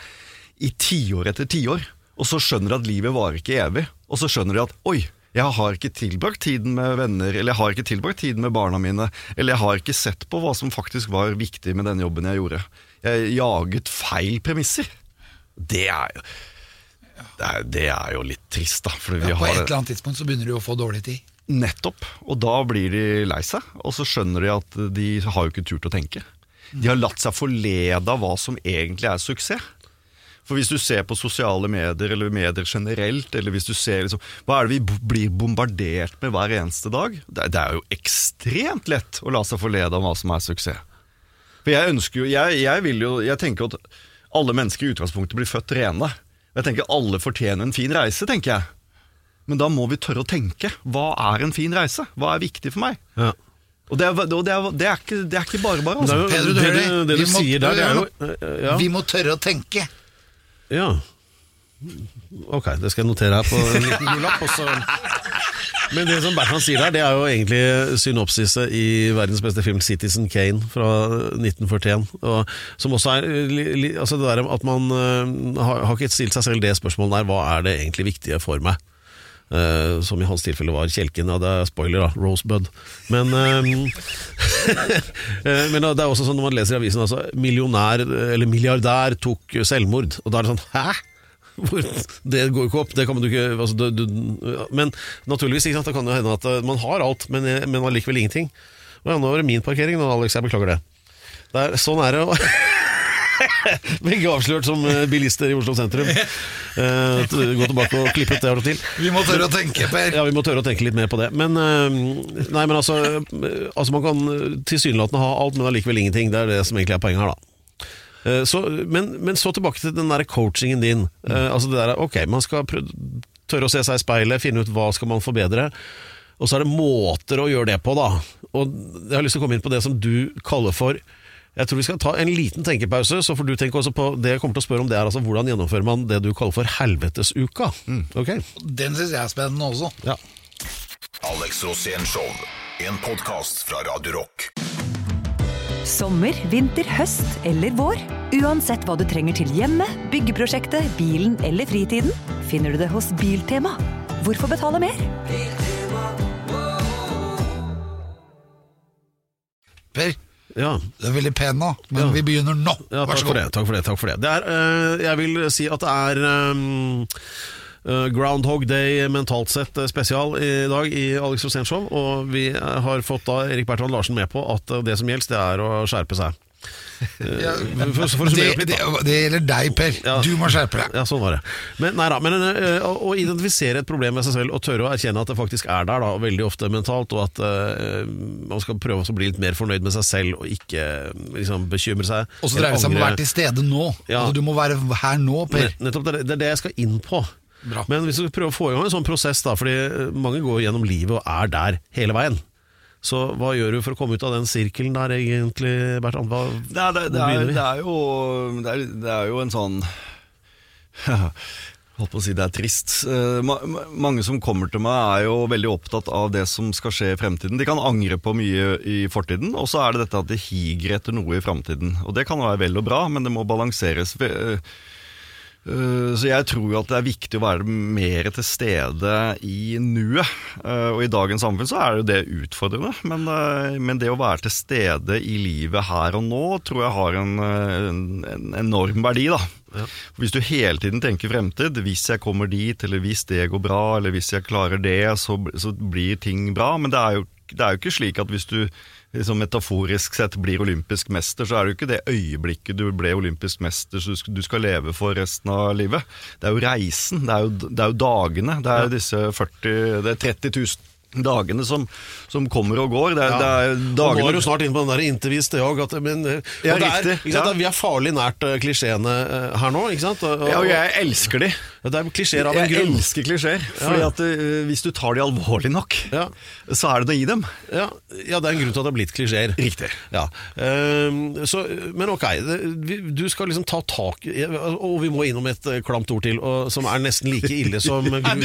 I tiår etter tiår. Og så skjønner de at livet varer ikke evig. Og så skjønner de at oi, jeg har ikke tilbrakt tiden med venner, eller jeg har ikke tilbrakt tiden med barna mine, eller jeg har ikke sett på hva som faktisk var viktig med den jobben jeg gjorde. Jeg jaget feil premisser. Det er jo det er, det er jo litt trist, da. Ja, på har et eller annet tidspunkt så begynner du å få dårlig tid. Nettopp. Og da blir de lei seg, og så skjønner de at de har jo ikke turt å tenke. De har latt seg forlede av hva som egentlig er suksess. For hvis du ser på sosiale medier, eller medier generelt, eller hvis du ser liksom, Hva er det vi blir bombardert med hver eneste dag? Det, det er jo ekstremt lett å la seg forlede av hva som er suksess. For jeg ønsker jo Jeg, jeg vil jo Jeg tenker at alle mennesker i utgangspunktet blir født rene. Jeg tenker alle fortjener en fin reise, tenker jeg. Men da må vi tørre å tenke. Hva er en fin reise? Hva er viktig for meg? Ja. Og det er, og det er, det er, ikke, det er ikke bare bare. Det, er Altså. jo, Pedro, du det, hører det? det du sier der, det er jo ja. Vi må tørre å tenke. Ja. Ok, det skal jeg notere her på en liten <laughs> gulapp Men det som Bertrand sier der, det er jo egentlig synopsiset i verdens beste film, 'Citizen Kane' fra 1941. Og, som også er altså det der at man øh, har, har ikke stilt seg selv det spørsmålet der, hva er det egentlig viktige for meg? Eh, som i hans tilfelle var kjelken. Ja, det er spoiler, da. Rosebud. Men, <laughs> eh, men det er også sånn når man leser i avisen altså, millionær, eller milliardær tok selvmord. Og da er det sånn Hæ? Hvor, det går ikke opp. Det kan jo ikke altså, du, du, Men naturligvis, ikke sant? det kan jo hende at eh, man har alt, men, men allikevel ingenting. Og ja, nå var det min parkering, nå, Alex. Jeg beklager det. det er, sånn er det. <laughs> <laughs> Begge avslørt som eh, bilister i Oslo sentrum. Eh, gå tilbake og klippe ut det og til. Vi må tørre å tenke, Per. Ja, vi må tørre å tenke litt mer på det. Men, eh, nei, men altså, altså Man kan tilsynelatende ha alt, men allikevel ingenting. Det er det som egentlig er poenget her, da. Så, men, men så tilbake til den der coachingen din. Altså det der, ok, Man skal tørre å se seg i speilet, finne ut hva skal man forbedre. Og så er det måter å gjøre det på, da. Og Jeg har lyst til å komme inn på det som du kaller for Jeg tror vi skal ta en liten tenkepause, så får du tenke også på det jeg kommer til å spørre om. Det er altså hvordan gjennomfører man det du kaller for helvetesuka. Ok? Den syns jeg er spennende også. Ja. Alex Rosén Show. En podkast fra Radio Rock. Sommer, vinter, høst eller vår. Uansett hva du trenger til hjemmet, byggeprosjektet, bilen eller fritiden, finner du det hos Biltema. Hvorfor betale mer? Per, ja. du er veldig pen nå, men Ja. vi begynner nå. Ja, Vær så god. det. Takk for det, takk for det. det er, eh, jeg vil si at det er eh, Groundhog Day mentalt sett eh, spesial i dag i Alex Rosén Show. Og vi har fått da Erik Bertrand Larsen med på at det som gjelder, det er å skjerpe seg. Ja, For, for det, litt, det, det gjelder deg, Per. Ja. Du må skjerpe deg. Ja, sånn var det. Men, nei da, men eh, å, å identifisere et problem med seg selv og tørre å erkjenne at det faktisk er der, da, veldig ofte mentalt, og at eh, man skal prøve å bli litt mer fornøyd med seg selv og ikke liksom, bekymre seg. Og så dreier det seg om å være til stede nå. Ja. Altså, du må være her nå, Per. Nett- Nettopp, det det er det jeg skal inn på. Bra. Men hvis du prøver å få i gang en sånn prosess, da, fordi eh, mange går gjennom livet og er der hele veien. Så hva gjør du for å komme ut av den sirkelen der, egentlig, Bertrand? Hva, Det er, det, det, er, det, er jo, det, er, det er jo en sånn <laughs> Holdt på å si det er trist. Eh, ma ma- mange som kommer til meg er jo veldig opptatt av det som skal skje i fremtiden. De kan angre på mye i fortiden, og så er det dette at de higer etter noe i fremtiden. Og det kan være vel og bra, men det må balanseres. Eh, Så jeg tror jo at det er viktig å være mer til stede i nuet. Eh, Og i dagens samfunn så er jo det utfordrende, men, eh, men det å være til stede i livet her og nå tror jeg har en, en, en enorm verdi, da. Hvis du hele tiden tenker fremtid, hvis jeg kommer dit, eller hvis det går bra, eller hvis jeg klarer det, så, så blir ting bra. Men det er, jo, det er jo ikke slik at hvis du liksom metaforisk sett blir olympisk mester, så er det jo ikke det øyeblikket du ble olympisk mester så du skal, leve for resten av livet. Det er jo reisen, det er jo, det er jo dagene. Det er disse 40, det er 30 000 dagene som, som kommer og går. Det er, det er Og nå dagene er du snart inne på den der jeg at, men, eh, Ja, det ja. Vi er farlig nært eh, klisjeene eh, her nå, ikke sant? Og, og, Ja, og jeg elsker de. Det er klisjeer av en Jeg grunn. elsker klisjeer. Fordi Ja. at uh, hvis du tar de alvorlig nok, Ja. så er det noe i dem. Ja, ja, det er en grunn til at det har blitt klisjeer. Riktig. Ja. ehm, så, men ok, det, du skal liksom ta tak Og vi må innom et klamt ord til, og, som er nesten like ille som <laughs> han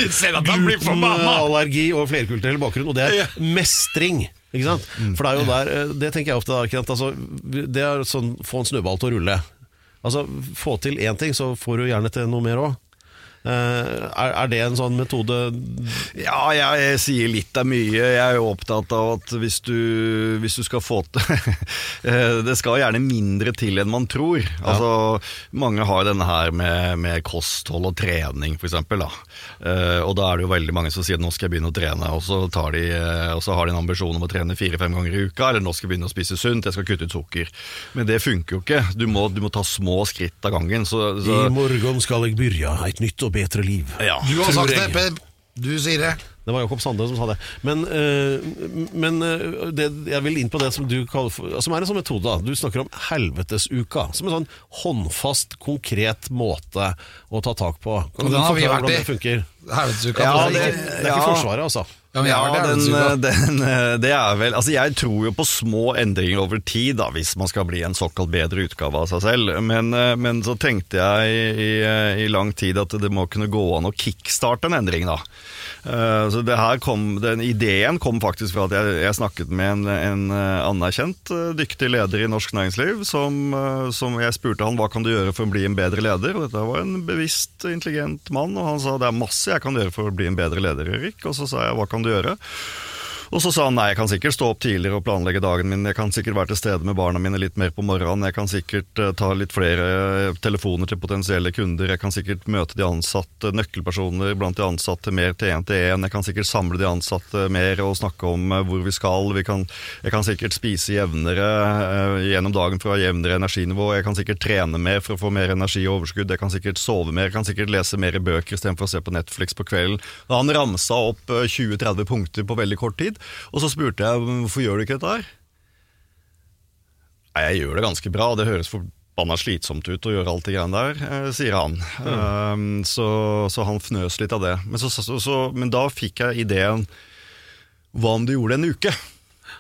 allergi og flerkulturell bakgrunn, og det er mestring. Ikke sant? Mm. For det er jo der eh, Det tenker jeg ofte da, altså, Det er sånn få en snøball til å rulle. Altså, Få til én ting, så får du gjerne til noe mer òg. Er, er det en sånn metode Ja, jeg, jeg sier litt av mye. Jeg er jo opptatt av at hvis du, hvis du skal få til <laughs> Eh, Det skal gjerne mindre til enn man tror. Altså, Mange har denne her med, med kosthold og trening, f.eks. Uh, og da er det jo veldig mange som sier nå skal jeg begynne å trene, og så, tar de, eh, og så har de en ambisjon om å trene fire-fem ganger i uka, eller nå skal jeg begynne å spise sunt, jeg skal kutte ut sukker. Men det funker jo ikke. Du må, du må ta små skritt av gangen. Så, så, I morgen skal jeg begynne et nytt og bedre liv. ja. Du har sagt det, Peb. Du sier det. Det var Jakob Sande som sa det. Men, øh, men øh, det, jeg vil inn på det som du kaller for Som er en sånn metode. da. Du snakker om helvetesuka. Som en sånn håndfast, konkret måte å ta tak på. Kan du forklare hvordan det funker? Helvetesuka. Ja, det- Det er ikke Ja. Forsvaret, altså. ja, men Ja, den, den, eh, det er vel Altså, jeg tror jo på små endringer over tid, da, hvis man skal bli en såkalt bedre utgave av seg selv. Men, eh, men så tenkte jeg i, i, i lang tid at det må kunne gå an å kickstarte en endring, da. Eh, Så det her kom, Den ideen kom faktisk fra at jeg, jeg snakket med en, en eh, anerkjent, eh, dyktig leder i norsk næringsliv, som, som jeg spurte han hva kan du gjøre for å bli en bedre leder. Og dette var en bevisst, intelligent mann, og han sa det er masse jeg kan gjøre for å bli en bedre leder, Erik. Og så sa jeg hva kan du gjøre? Og så sa han nei, jeg kan sikkert stå opp tidligere og planlegge dagen min, jeg kan sikkert være til stede med barna mine litt mer på morgenen, jeg kan sikkert eh, ta litt flere eh, telefoner til potensielle kunder, jeg kan sikkert møte de ansatte, nøkkelpersoner blant de ansatte mer til én til én, jeg kan sikkert samle de ansatte mer og snakke om eh, hvor vi skal, vi kan, jeg kan sikkert spise jevnere gjennom dagen for å ha jevnere energinivå, jeg kan sikkert trene mer for å få mer energi og overskudd, jeg kan sikkert sove mer, jeg kan sikkert lese mer bøker istedenfor å se på Netflix på kvelden. Han ramsa opp eh, 20-30 punkter på veldig kort tid, og så spurte jeg hvorfor gjør du ikke dette her? Nei, jeg gjør det ganske bra, det høres forbanna slitsomt ut å gjøre alt det greiene der, eh, sier han. Um, så, så han fnøs litt av det. Men, så, så, så, men da fikk jeg ideen Hva om du gjorde det en uke?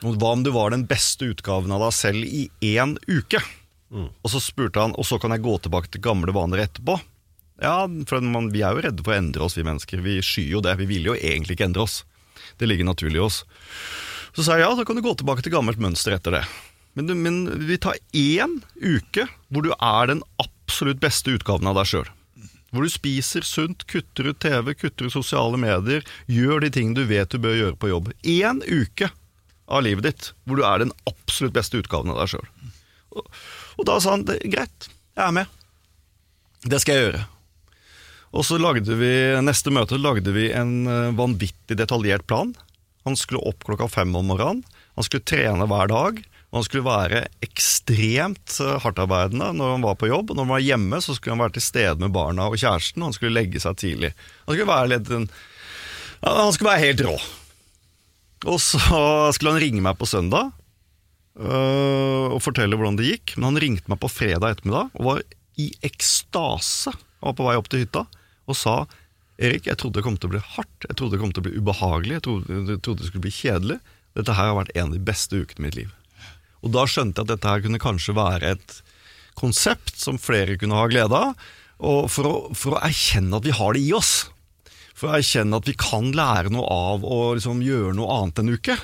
Hva om du var den beste utgaven av deg selv i én uke? Og så spurte han, og så kan jeg gå tilbake til gamle vaner etterpå. Ja, for man, Vi er jo redde for å endre oss, vi mennesker. Vi skyer jo det. Vi vil jo egentlig ikke endre oss. Det ligger naturlig i oss. Så sa jeg ja, så kan du gå tilbake til gammelt mønster etter det. Men, du, men vi tar én uke hvor du er den absolutt beste utgaven av deg sjøl. Hvor du spiser sunt, kutter ut TV, kutter ut sosiale medier, gjør de ting du vet du bør gjøre på jobb. Én uke av livet ditt hvor du er den absolutt beste utgaven av deg sjøl. Og, og da sa han greit, jeg er med. Det skal jeg gjøre. Og så lagde vi, neste møte lagde vi en eh, vanvittig detaljert plan. Han skulle opp klokka fem om morgenen. Han skulle trene hver dag. Og han skulle være ekstremt eh, hardtarbeidende når han var på jobb. Når han var hjemme, så skulle han være til stede med barna og kjæresten. Og han skulle legge seg tidlig. Han skulle være, litt, han skulle være helt rå. Og så skulle han ringe meg på søndag øh, og fortelle hvordan det gikk. Men han ringte meg på fredag ettermiddag og var i ekstase. Han var på vei opp til hytta og sa Erik, jeg trodde det kom til å bli hardt, jeg trodde det kom til å bli ubehagelig, jeg trodde, jeg trodde det skulle bli kjedelig. Dette her har vært en av de beste ukene i mitt liv. Og da skjønte jeg at dette her kunne kanskje være et konsept som flere kunne ha glede av, og for å, for å erkjenne at vi har det i oss. For å erkjenne at vi kan lære noe av å liksom gjøre noe annet en uke.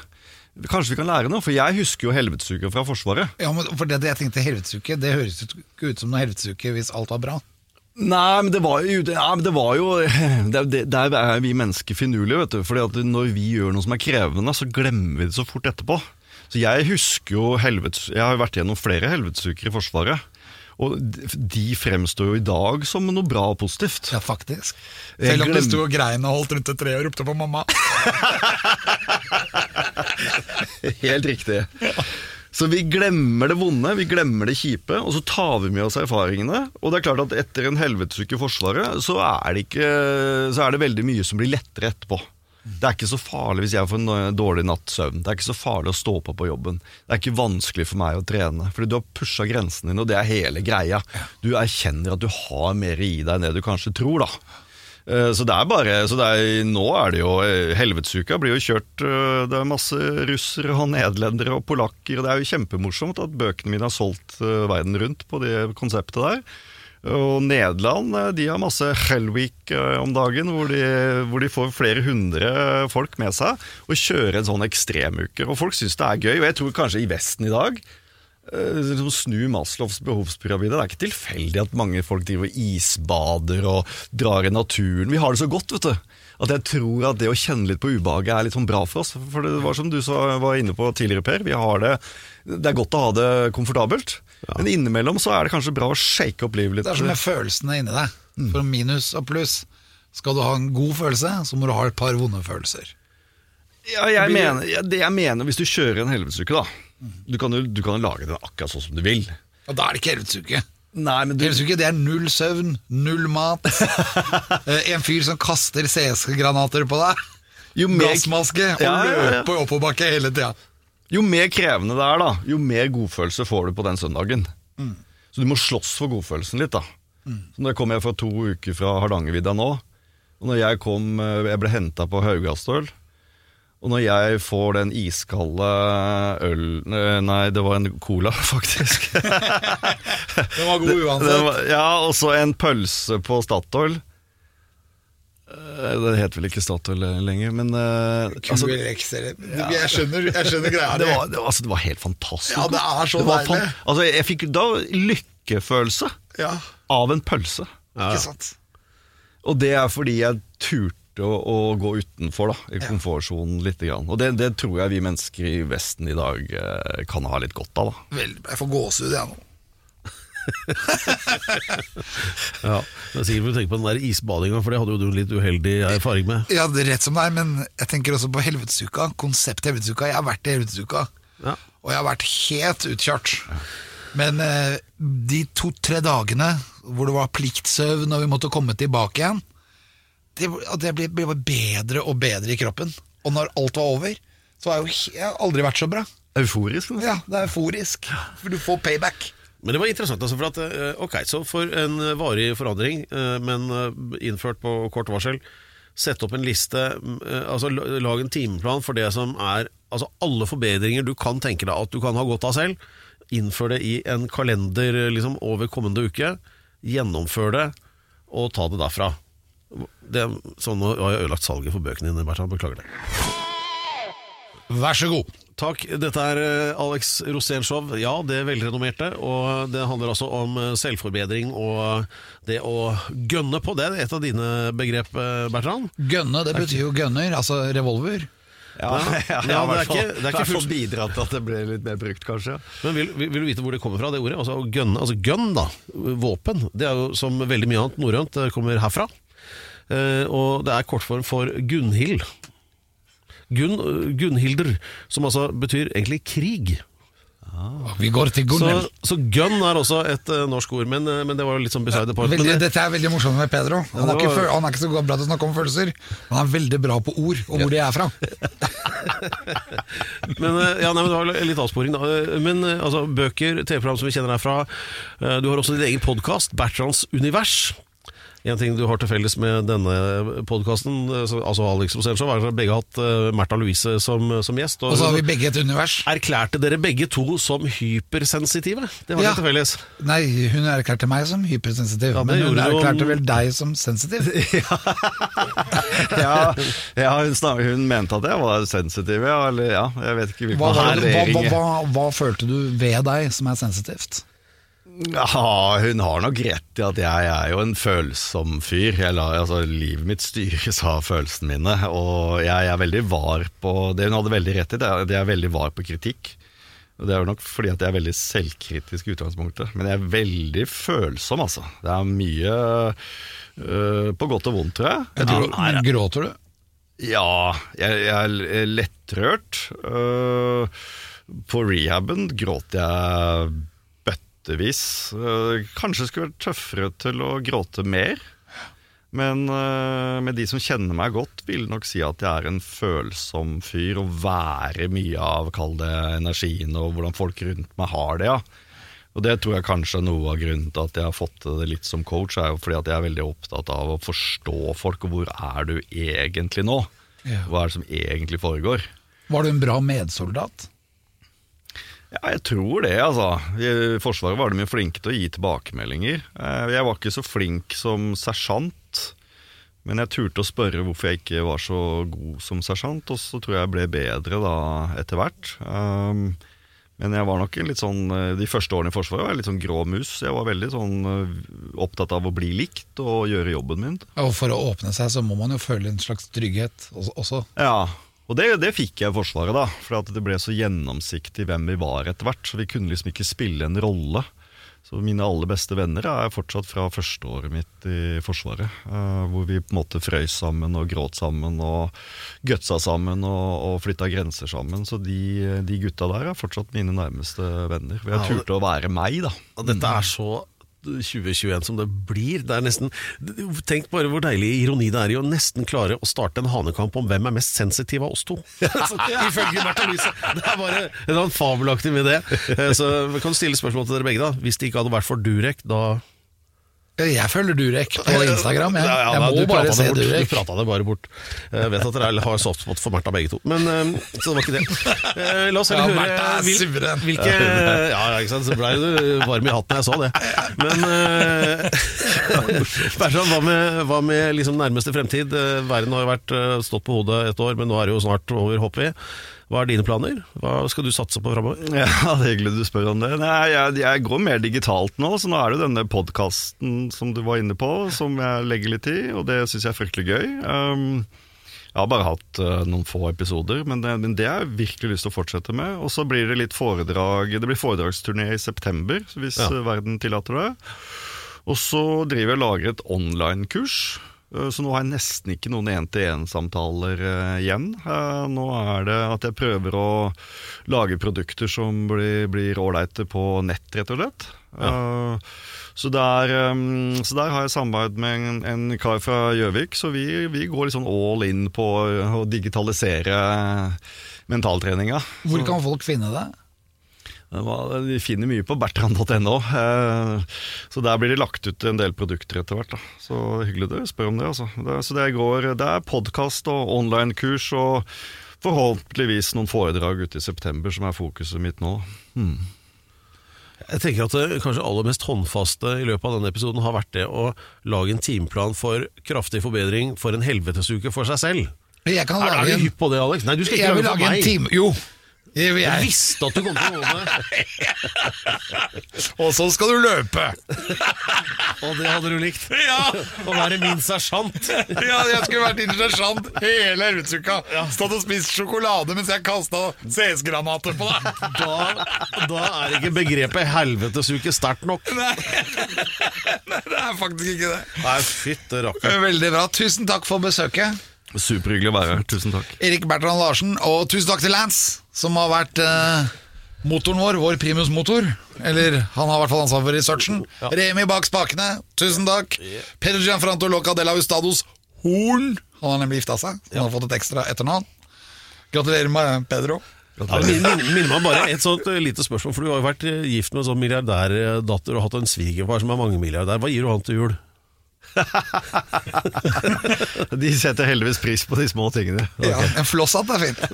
Kanskje vi kan lære noe, for jeg husker jo helvetesuka fra Forsvaret. Ja, men for det, det jeg tenkte helvetesuke, det høres ikke ut som noe helvetesuke hvis alt var bra. Nei, men det var jo, ja, det var jo <laughs> det, det, Der er vi mennesker finurlige, vet du. Fordi når vi gjør noe som er krevende, så glemmer vi det så fort etterpå. Så jeg husker jo helvets... Jeg har jo vært gjennom flere helvetesuker i Forsvaret. Og de- fremstår jo i dag som noe bra og positivt. Ja, faktisk. Selv om det sto og grein og holdt rundt et tre og ropte på mamma. <laughs> Helt riktig. Så vi glemmer det vonde, vi glemmer det kjipe, og så tar vi med oss erfaringene. Og det er klart at etter en helvetesuke i Forsvaret, så er, ikke, så er det veldig mye som blir lettere etterpå. Det er ikke så farlig hvis jeg får en eh, dårlig natts søvn. Det er ikke så farlig å stå på på jobben. Det er ikke vanskelig for meg å trene, fordi du har pusha grensen din, og det er hele greia. Du erkjenner at du har mer i deg enn det du kanskje tror, da. Eh, Så det er bare, så det er, Nå er det jo eh, Helvetesuka blir jo kjørt eh, Det er masse russere og nederlendere og polakker, og det er jo kjempemorsomt at bøkene mine har solgt verden rundt på det konseptet der. Og Nederland de har masse Hellweek om dagen, hvor de, hvor de får flere hundre folk med seg og kjører en sånn ekstremuke. Og folk syns det er gøy, og jeg tror kanskje i Vesten i dag snu Maslows behovspyramide. Det er ikke tilfeldig at mange folk driver isbader og drar i naturen. Vi har det så godt, vet du. At jeg tror at det å kjenne litt på ubehaget er litt sånn bra for oss. For det var som du var inne på tidligere, Per. Vi har det, det er godt å ha det komfortabelt. Men innimellom så er det kanskje bra å shake opp livet litt. Det er som med følelsene inni deg. For minus og pluss. Skal du ha en god følelse, så må du ha et par vonde følelser. Ja, jeg mener, ja, det jeg mener hvis du kjører en helvetesuke, da. Du kan jo du kan jo lage den akkurat sånn som du vil. Og da er det ikke helvetesuke. Nei, men du, Helvetesuke, det er null søvn, null mat. <laughs> Eh, en fyr som kaster CS-granater på deg. jo mer, Gassmaske og Ja, ja, ja. oppoverbakke hele tida. jo mer krevende det er, da, jo mer godfølelse får du på den søndagen. Så du må slåss for godfølelsen litt, da. Så når jeg kommer fra to uker fra Hardangervidda nå, Og når jeg kom eh, Jeg ble henta på Haugastøl. Og når jeg får den iskalde øl eh, Nei, det var en cola, <laughs> faktisk. Den var god Det uansett. var, ja, og så en pølse på Statoil. Eh, Det het vel ikke Statoil lenger, men uh, altså, Jeg skjønner, jeg skjønner greia. det, var, det, var, altså, det var helt fantastisk. Ja, det er så det deilig. altså, jeg fikk da lykkefølelse Ja, av en pølse. ikke sant? Og det er fordi jeg turte å, å gå utenfor da, i komfortsonen litt. Grann. Og det, det tror jeg vi mennesker i Vesten i dag eh, kan ha litt godt av. da. Vel, jeg får gåsehud, jeg nå. <laughs> Ja, det er sikkert du tenker på den der isbadinga, for det hadde jo du litt uheldig erfaring med. Ja, det er rett som det er, men jeg tenker også på Helvetesuka. Konsept Helvetesuka. Jeg har vært i Helvetesuka, Ja. og jeg har vært helt utkjørt. Men eh, de to-tre dagene hvor det var pliktsøvn og vi måtte komme tilbake igjen, det, det ble, ble bedre og bedre i kroppen. Og når alt var over, så har jeg jo aldri vært så bra. Euforisk. nesten. Ja, det er euforisk, for du får payback. Men det var interessant, altså, for at eh, Ok, så for en varig forandring, eh, men eh, innført på kort varsel, sett opp en liste, mm, altså lag en timeplan for det som er Altså alle forbedringer du kan tenke deg at du kan ha godt av selv. Innfør det i en kalender liksom, over kommende uke. Gjennomfør det, og ta det derfra. Det, sånn nå har jeg ødelagt salget for bøkene dine, Bertrand. Beklager det. Vær så god. Takk. Dette er eh, Alex Rosén-show. Ja, det er velrenommerte. Og det handler altså om eh, selvforbedring og det å gønne på. Det er et av dine begrep, eh, Bertrand. Gønne, det betyr jo gønner. altså revolver. Ja, Ja, <laughs> ja, det er ikke- det er ikke fullt- bidratt til at det ble litt mer brukt, kanskje. Men vil, vil, vil du vite hvor det kommer fra, det ordet? Altså, gønn, gønne, altså gun, da. Våpen. Det er jo som veldig mye annet norrønt det kommer herfra. Eh, og det er kortform for Gunhild. Gun, Gunhilder, som altså betyr egentlig krig. Vi går til Så, så gun er også et uh, norsk ord, men, uh, men det var jo litt sånn beside the point. Veldig, dette er veldig morsomt med Pedro. Han, det er ikke, var- han er ikke så bra til å snakke om følelser, men han er veldig bra på ord og hvor de er fra. <laughs> Men, uh, ja, nei, men Det var litt avsporing, da. Men altså, bøker, TV-program som vi kjenner herfra. eh, Du har også din egen podkast, Bertrands univers. En ting du har til felles med denne podkasten, altså Alex Rosénshow, er at begge har hatt eh, Märtha Louise som, som gjest. Og så har vi begge et univers. Erklærte dere begge to som hypersensitive? Det har Ja. dere til felles. Nei, hun erklærte meg som hypersensitiv, Ja, men hun erklærte om... vel deg som sensitiv. <laughs> <laughs> Ja, ja hun, snak, hun mente at jeg var sensitiv, ja. Eller ja, jeg vet ikke hvilken Hva, hva, hva, hva, hva følte du ved deg som er sensitivt? Ja, hun har nok rett i at jeg er jo en følsom fyr. Jeg lar, altså, livet mitt styres av følelsene mine, og jeg er veldig var på Det hun hadde veldig rett i, det er at jeg er veldig var på kritikk. Og Det er jo nok fordi at jeg er veldig selvkritisk i utgangspunktet, men jeg er veldig følsom, altså. Det er mye øh, på godt og vondt, tror jeg. Jeg tror, Ja, nei, gråter du? ja, jeg, jeg er lettrørt. Uh, på rehaben gråt jeg bøttevis. Øh, kanskje skulle vært tøffere til å gråte mer. Men øh, med de som kjenner meg godt, vil nok si at jeg er en følsom fyr, og være mye av, kall det, energien og hvordan folk rundt meg har det. ja. Og det tror jeg kanskje er noe av grunnen til at jeg har fått det litt som coach, er jo fordi at jeg er veldig opptatt av å forstå folk, og hvor er du egentlig nå? Hva er det som egentlig foregår? Var du en bra medsoldat? Ja, jeg tror det, altså. I Forsvaret var de jo flinke til å gi tilbakemeldinger. Eh, Jeg var ikke så flink som sersjant, men jeg turte å spørre hvorfor jeg ikke var så god som sersjant, og så tror jeg jeg ble bedre da etter hvert. Um, Men jeg var nok litt sånn eh, De første årene i Forsvaret var jeg litt sånn grå mus. Jeg var veldig sånn eh, opptatt av å bli likt og gjøre jobben min. Og for å åpne seg så må man jo føle en slags trygghet også. Ja, og det, det fikk jeg i Forsvaret, da. For at det ble så gjennomsiktig hvem vi var etter hvert. Så vi kunne liksom ikke spille en rolle. Så mine aller beste venner er fortsatt fra førsteåret mitt i Forsvaret. eh, hvor vi på en måte frøys sammen og gråt sammen og gutsa sammen og, og flytta grenser sammen. Så de, de gutta der er fortsatt mine nærmeste venner. For jeg turte å være meg, da. Og dette er så 2021 som det blir. Det er nesten Tenk bare hvor deilig ironi det er i å nesten klare å starte en hanekamp om hvem er mest sensitiv av oss to. <laughs> ifølge Märtha Louise. Det er bare en fabelaktig idé. Eh, Så kan stille spørsmål til dere begge. da Hvis det ikke hadde vært for Durek, da Jeg følger Durek på Instagram. Jeg, Ja, ja, jeg må du bare se bort. Durek. Du prata det bare bort. Jeg vet at dere har softspot for Märtha begge to, men eh, så det var ikke det. Eh, La oss heller ja, høre hvil- hvilke Ja, ikke sant. Så blei du varm i hatten da jeg så det. Men eh, <laughs> Bertrand, hva med, hva med liksom nærmeste fremtid? Verden har jo vært stått på hodet et år, men nå er det jo snart over, håper vi. Hva er dine planer? Hva skal du satse på framover? Ja, <laughs> det er hyggelig du spør om det. Nei, jeg, jeg går mer digitalt nå, så nå er det denne podkasten som du var inne på, som jeg legger litt i, og det syns jeg er fryktelig gøy. Um, jeg har bare hatt uh, noen få episoder, men det, men det har jeg virkelig lyst til å fortsette med. Og så blir det litt foredrag Det blir foredragsturné i september, hvis Ja. verden tillater det. Og så driver jeg og lager et online-kurs. Eh, Så nå har jeg nesten ikke noen én-til-én-samtaler eh, igjen. Eh, Nå er det at jeg prøver å lage produkter som blir blir ålreite på nett, rett og slett. Ja. Så der, så der har jeg samarbeid med en, en kar fra Gjøvik, så vi, vi går sånn all in på å digitalisere mentaltreninga. Hvor kan folk finne det? Det De finner mye på bertrand.no, eh, så der blir det lagt ut en del produkter etter hvert. da. Så hyggelig du spør om det. altså. Det, så det, går, det er podkast og online-kurs og forhåpentligvis noen foredrag ute i september som er fokuset mitt nå. Jeg tenker at det kanskje aller mest håndfaste i løpet av denne episoden har vært det å lage en timeplan for kraftig forbedring for en helvetesuke for seg selv. Jeg kan Er, er du hypp på det, Alex? Nei, du skal ikke lage for lage en meg. time Jo, Jeg jeg. visste at du kom til å gå med <laughs> Og så skal du løpe! Og det hadde du likt. <laughs> Ja, Å være min sersjant. <laughs> Ja, jeg skulle vært interessant hele helvetesuka. Stått og spist sjokolade mens jeg kasta CS-granater på deg. Da, da er ikke begrepet helvetesuke sterkt nok. Nei, Nei. det er faktisk ikke det. Nei, fytte rakker. Veldig bra. Tusen takk for besøket. Superhyggelig å være her. Tusen takk. Erik Bertrand Larsen, og tusen takk til Lance, som har vært eh, motoren vår, vår primusmotor. Eller han har i hvert fall ansvar for researchen. Remi bak spakene, tusen takk. Pedro Gianfranto Loca de la Ustados Horn. Han har nemlig gifta seg, han har fått et ekstra etternavn. Gratulerer med Pedro. Ja, min, min, minner meg bare et sånt eh, lite spørsmål, for du har jo vært eh, gift med en sånn milliardærdatter og hatt en svigerfar som er mangemilliardær. Hva gir du han til jul? <laughs> De setter heldigvis pris på de små tingene. Ja, en flosshatt er fint. <laughs>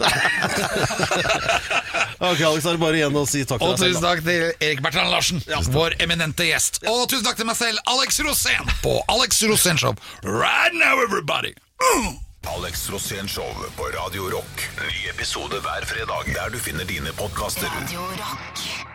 Ok, Alex, er det bare igjen å si takk Og til deg tusen selv. da. takk til Erik Bertrand Larsen, vår eminente gjest. Og tusen takk til meg selv, Alex Rosén, på Alex Rosén Show. Right now, everybody! Mm. Alex Rosén Show på Radio Rock. Ny episode hver fredag der du finner dine podkaster. Radio Rock.